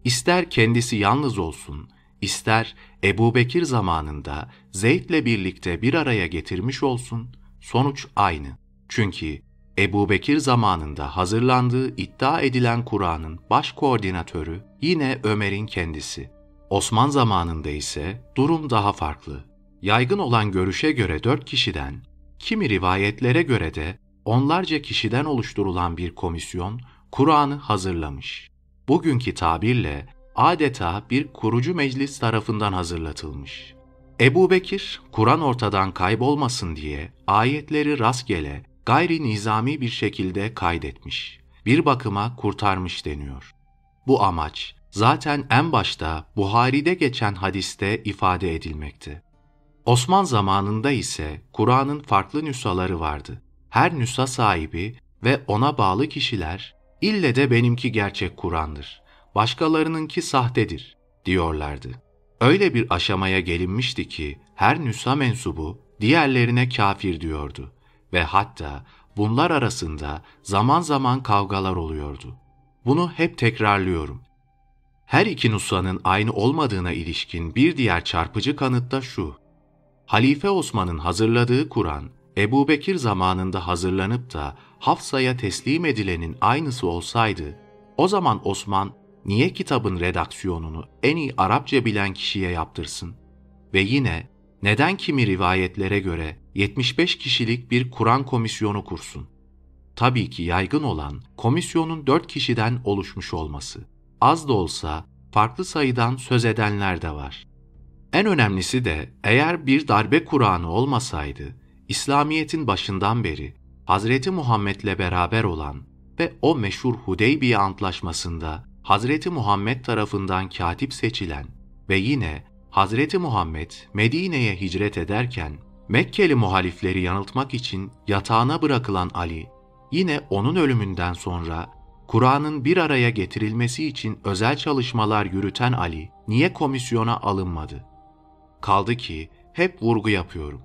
İster kendisi yalnız olsun, ister Ebu Bekir zamanında Zeyd'le birlikte bir araya getirmiş olsun, sonuç aynı. Çünkü Ebu Bekir zamanında hazırlandığı iddia edilen Kur'an'ın baş koordinatörü yine Ömer'in kendisi. Osman zamanında ise durum daha farklı. Yaygın olan görüşe göre dört kişiden, kimi rivayetlere göre de onlarca kişiden oluşturulan bir komisyon Kur'an'ı hazırlamış. Bugünkü tabirle adeta bir kurucu meclis tarafından hazırlatılmış. Ebu Bekir, Kur'an ortadan kaybolmasın diye ayetleri rastgele, gayri nizami bir şekilde kaydetmiş. Bir bakıma kurtarmış deniyor. Bu amaç zaten en başta Buhari'de geçen hadiste ifade edilmekte. Osman zamanında ise Kur'an'ın farklı nüshaları vardı. Her nüsha sahibi ve ona bağlı kişiler ille de benimki gerçek Kur'an'dır, başkalarınınki sahtedir diyorlardı. Öyle bir aşamaya gelinmişti ki her nüsha mensubu diğerlerine kafir diyordu ve hatta bunlar arasında zaman zaman kavgalar oluyordu. Bunu hep tekrarlıyorum. Her iki nusranın aynı olmadığına ilişkin bir diğer çarpıcı kanıt da şu. Halife Osman'ın hazırladığı Kur'an, Ebu Bekir zamanında hazırlanıp da Hafsa'ya teslim edilenin aynısı olsaydı, o zaman Osman niye kitabın redaksiyonunu en iyi Arapça bilen kişiye yaptırsın? Ve yine neden kimi rivayetlere göre 75 kişilik bir Kur'an komisyonu kursun? Tabii ki yaygın olan komisyonun 4 kişiden oluşmuş olması. Az da olsa farklı sayıdan söz edenler de var. En önemlisi de eğer bir darbe Kur'an'ı olmasaydı, İslamiyet'in başından beri Hazreti Muhammed'le beraber olan ve o meşhur Hudeybiye Antlaşması'nda Hazreti Muhammed tarafından katip seçilen ve yine Hazreti Muhammed Medine'ye hicret ederken Mekkeli muhalifleri yanıltmak için yatağına bırakılan Ali, yine onun ölümünden sonra Kur'an'ın bir araya getirilmesi için özel çalışmalar yürüten Ali niye komisyona alınmadı? Kaldı ki hep vurgu yapıyorum.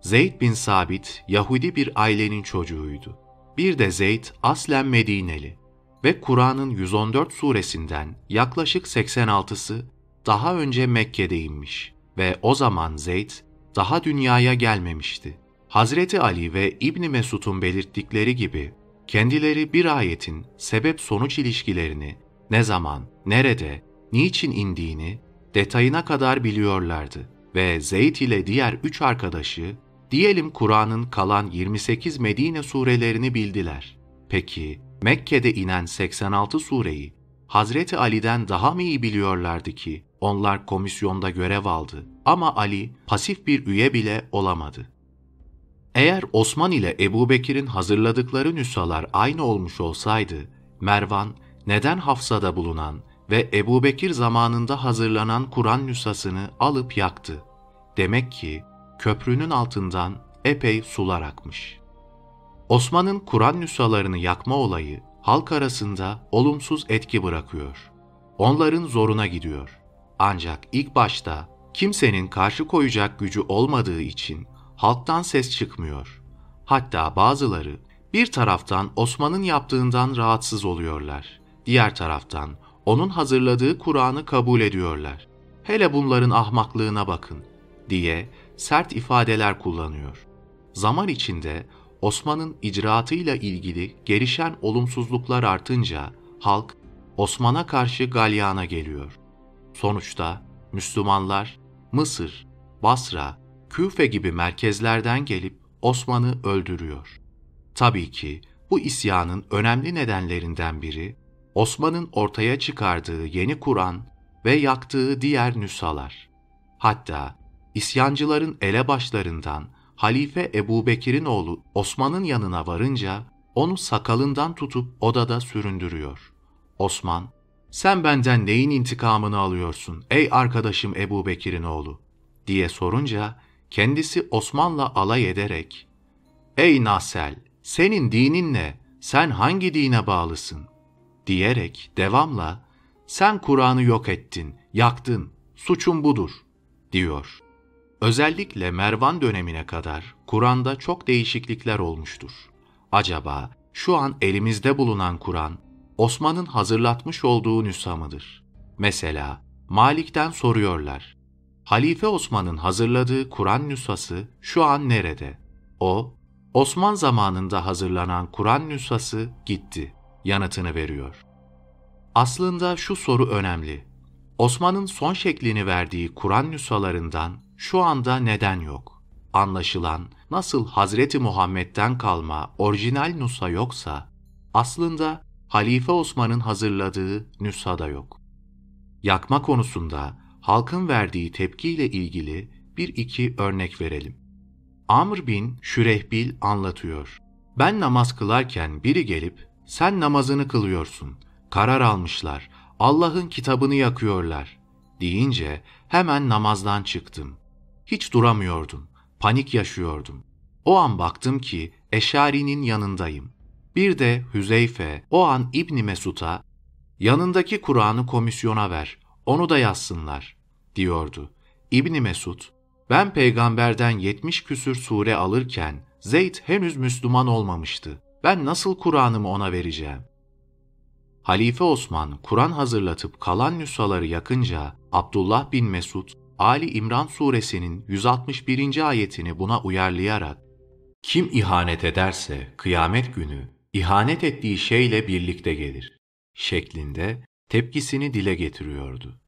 Zeyd bin Sabit Yahudi bir ailenin çocuğuydu. Bir de Zeyd aslen Medineli ve Kur'an'ın 114 suresinden yaklaşık 86'sı daha önce Mekke'de inmiş ve o zaman Zeyd daha dünyaya gelmemişti. Hazreti Ali ve İbni Mesud'un belirttikleri gibi kendileri bir ayetin sebep-sonuç ilişkilerini ne zaman, nerede, niçin indiğini detayına kadar biliyorlardı ve Zeyd ile diğer üç arkadaşı diyelim Kur'an'ın kalan 28 Medine surelerini bildiler. Peki Mekke'de inen 86 sureyi Hazreti Ali'den daha mı iyi biliyorlardı ki onlar komisyonda görev aldı ama Ali pasif bir üye bile olamadı. Eğer Osman ile Ebu Bekir'in hazırladıkları nüshalar aynı olmuş olsaydı, Mervan neden Hafsa'da bulunan ve Ebu Bekir zamanında hazırlanan Kur'an nüshasını alıp yaktı? Demek ki köprünün altından epey sular akmış. Osman'ın Kur'an nüshalarını yakma olayı halk arasında olumsuz etki bırakıyor. Onların zoruna gidiyor. Ancak ilk başta kimsenin karşı koyacak gücü olmadığı için halktan ses çıkmıyor. Hatta bazıları bir taraftan Osman'ın yaptığından rahatsız oluyorlar. Diğer taraftan onun hazırladığı Kur'an'ı kabul ediyorlar. Hele bunların ahmaklığına bakın diye sert ifadeler kullanıyor. Zaman içinde Osman'ın icraatıyla ilgili gelişen olumsuzluklar artınca halk Osman'a karşı galyana geliyor. Sonuçta Müslümanlar Mısır, Basra, Küfe gibi merkezlerden gelip Osman'ı öldürüyor. Tabii ki bu isyanın önemli nedenlerinden biri Osman'ın ortaya çıkardığı yeni Kur'an ve yaktığı diğer nüshalar. Hatta isyancıların elebaşlarından Halife Ebu Bekir'in oğlu Osman'ın yanına varınca onu sakalından tutup odada süründürüyor. Osman, sen benden neyin intikamını alıyorsun ey arkadaşım Ebu Bekir'in oğlu diye sorunca kendisi Osman'la alay ederek Ey Nasel senin dinin ne? Sen hangi dine bağlısın? Diyerek devamla sen Kur'an'ı yok ettin, yaktın, suçun budur diyor. Özellikle Mervan dönemine kadar Kur'an'da çok değişiklikler olmuştur. Acaba şu an elimizde bulunan Kur'an Osman'ın hazırlatmış olduğu nüsha mıdır? Mesela Malik'ten soruyorlar. Halife Osman'ın hazırladığı Kur'an nüshası şu an nerede? O, Osman zamanında hazırlanan Kur'an nüshası gitti yanıtını veriyor. Aslında şu soru önemli. Osman'ın son şeklini verdiği Kur'an nüshalarından şu anda neden yok? Anlaşılan nasıl Hazreti Muhammed'den kalma orijinal nüsha yoksa aslında Halife Osman'ın hazırladığı nüsha da yok. Yakma konusunda halkın verdiği tepkiyle ilgili bir iki örnek verelim. Amr bin Şürehbil anlatıyor. Ben namaz kılarken biri gelip sen namazını kılıyorsun. Karar almışlar. Allah'ın kitabını yakıyorlar. Deyince hemen namazdan çıktım. Hiç duramıyordum. Panik yaşıyordum. O an baktım ki Eşari'nin yanındayım. Bir de Hüzeyfe o an İbni Mesud'a yanındaki Kur'an'ı komisyona ver, onu da yazsınlar diyordu. İbni Mesud, ben peygamberden yetmiş küsür sure alırken Zeyd henüz Müslüman olmamıştı. Ben nasıl Kur'an'ımı ona vereceğim? Halife Osman Kur'an hazırlatıp kalan nüshaları yakınca Abdullah bin Mesud Ali İmran suresinin 161. ayetini buna uyarlayarak kim ihanet ederse kıyamet günü ihanet ettiği şeyle birlikte gelir şeklinde tepkisini dile getiriyordu.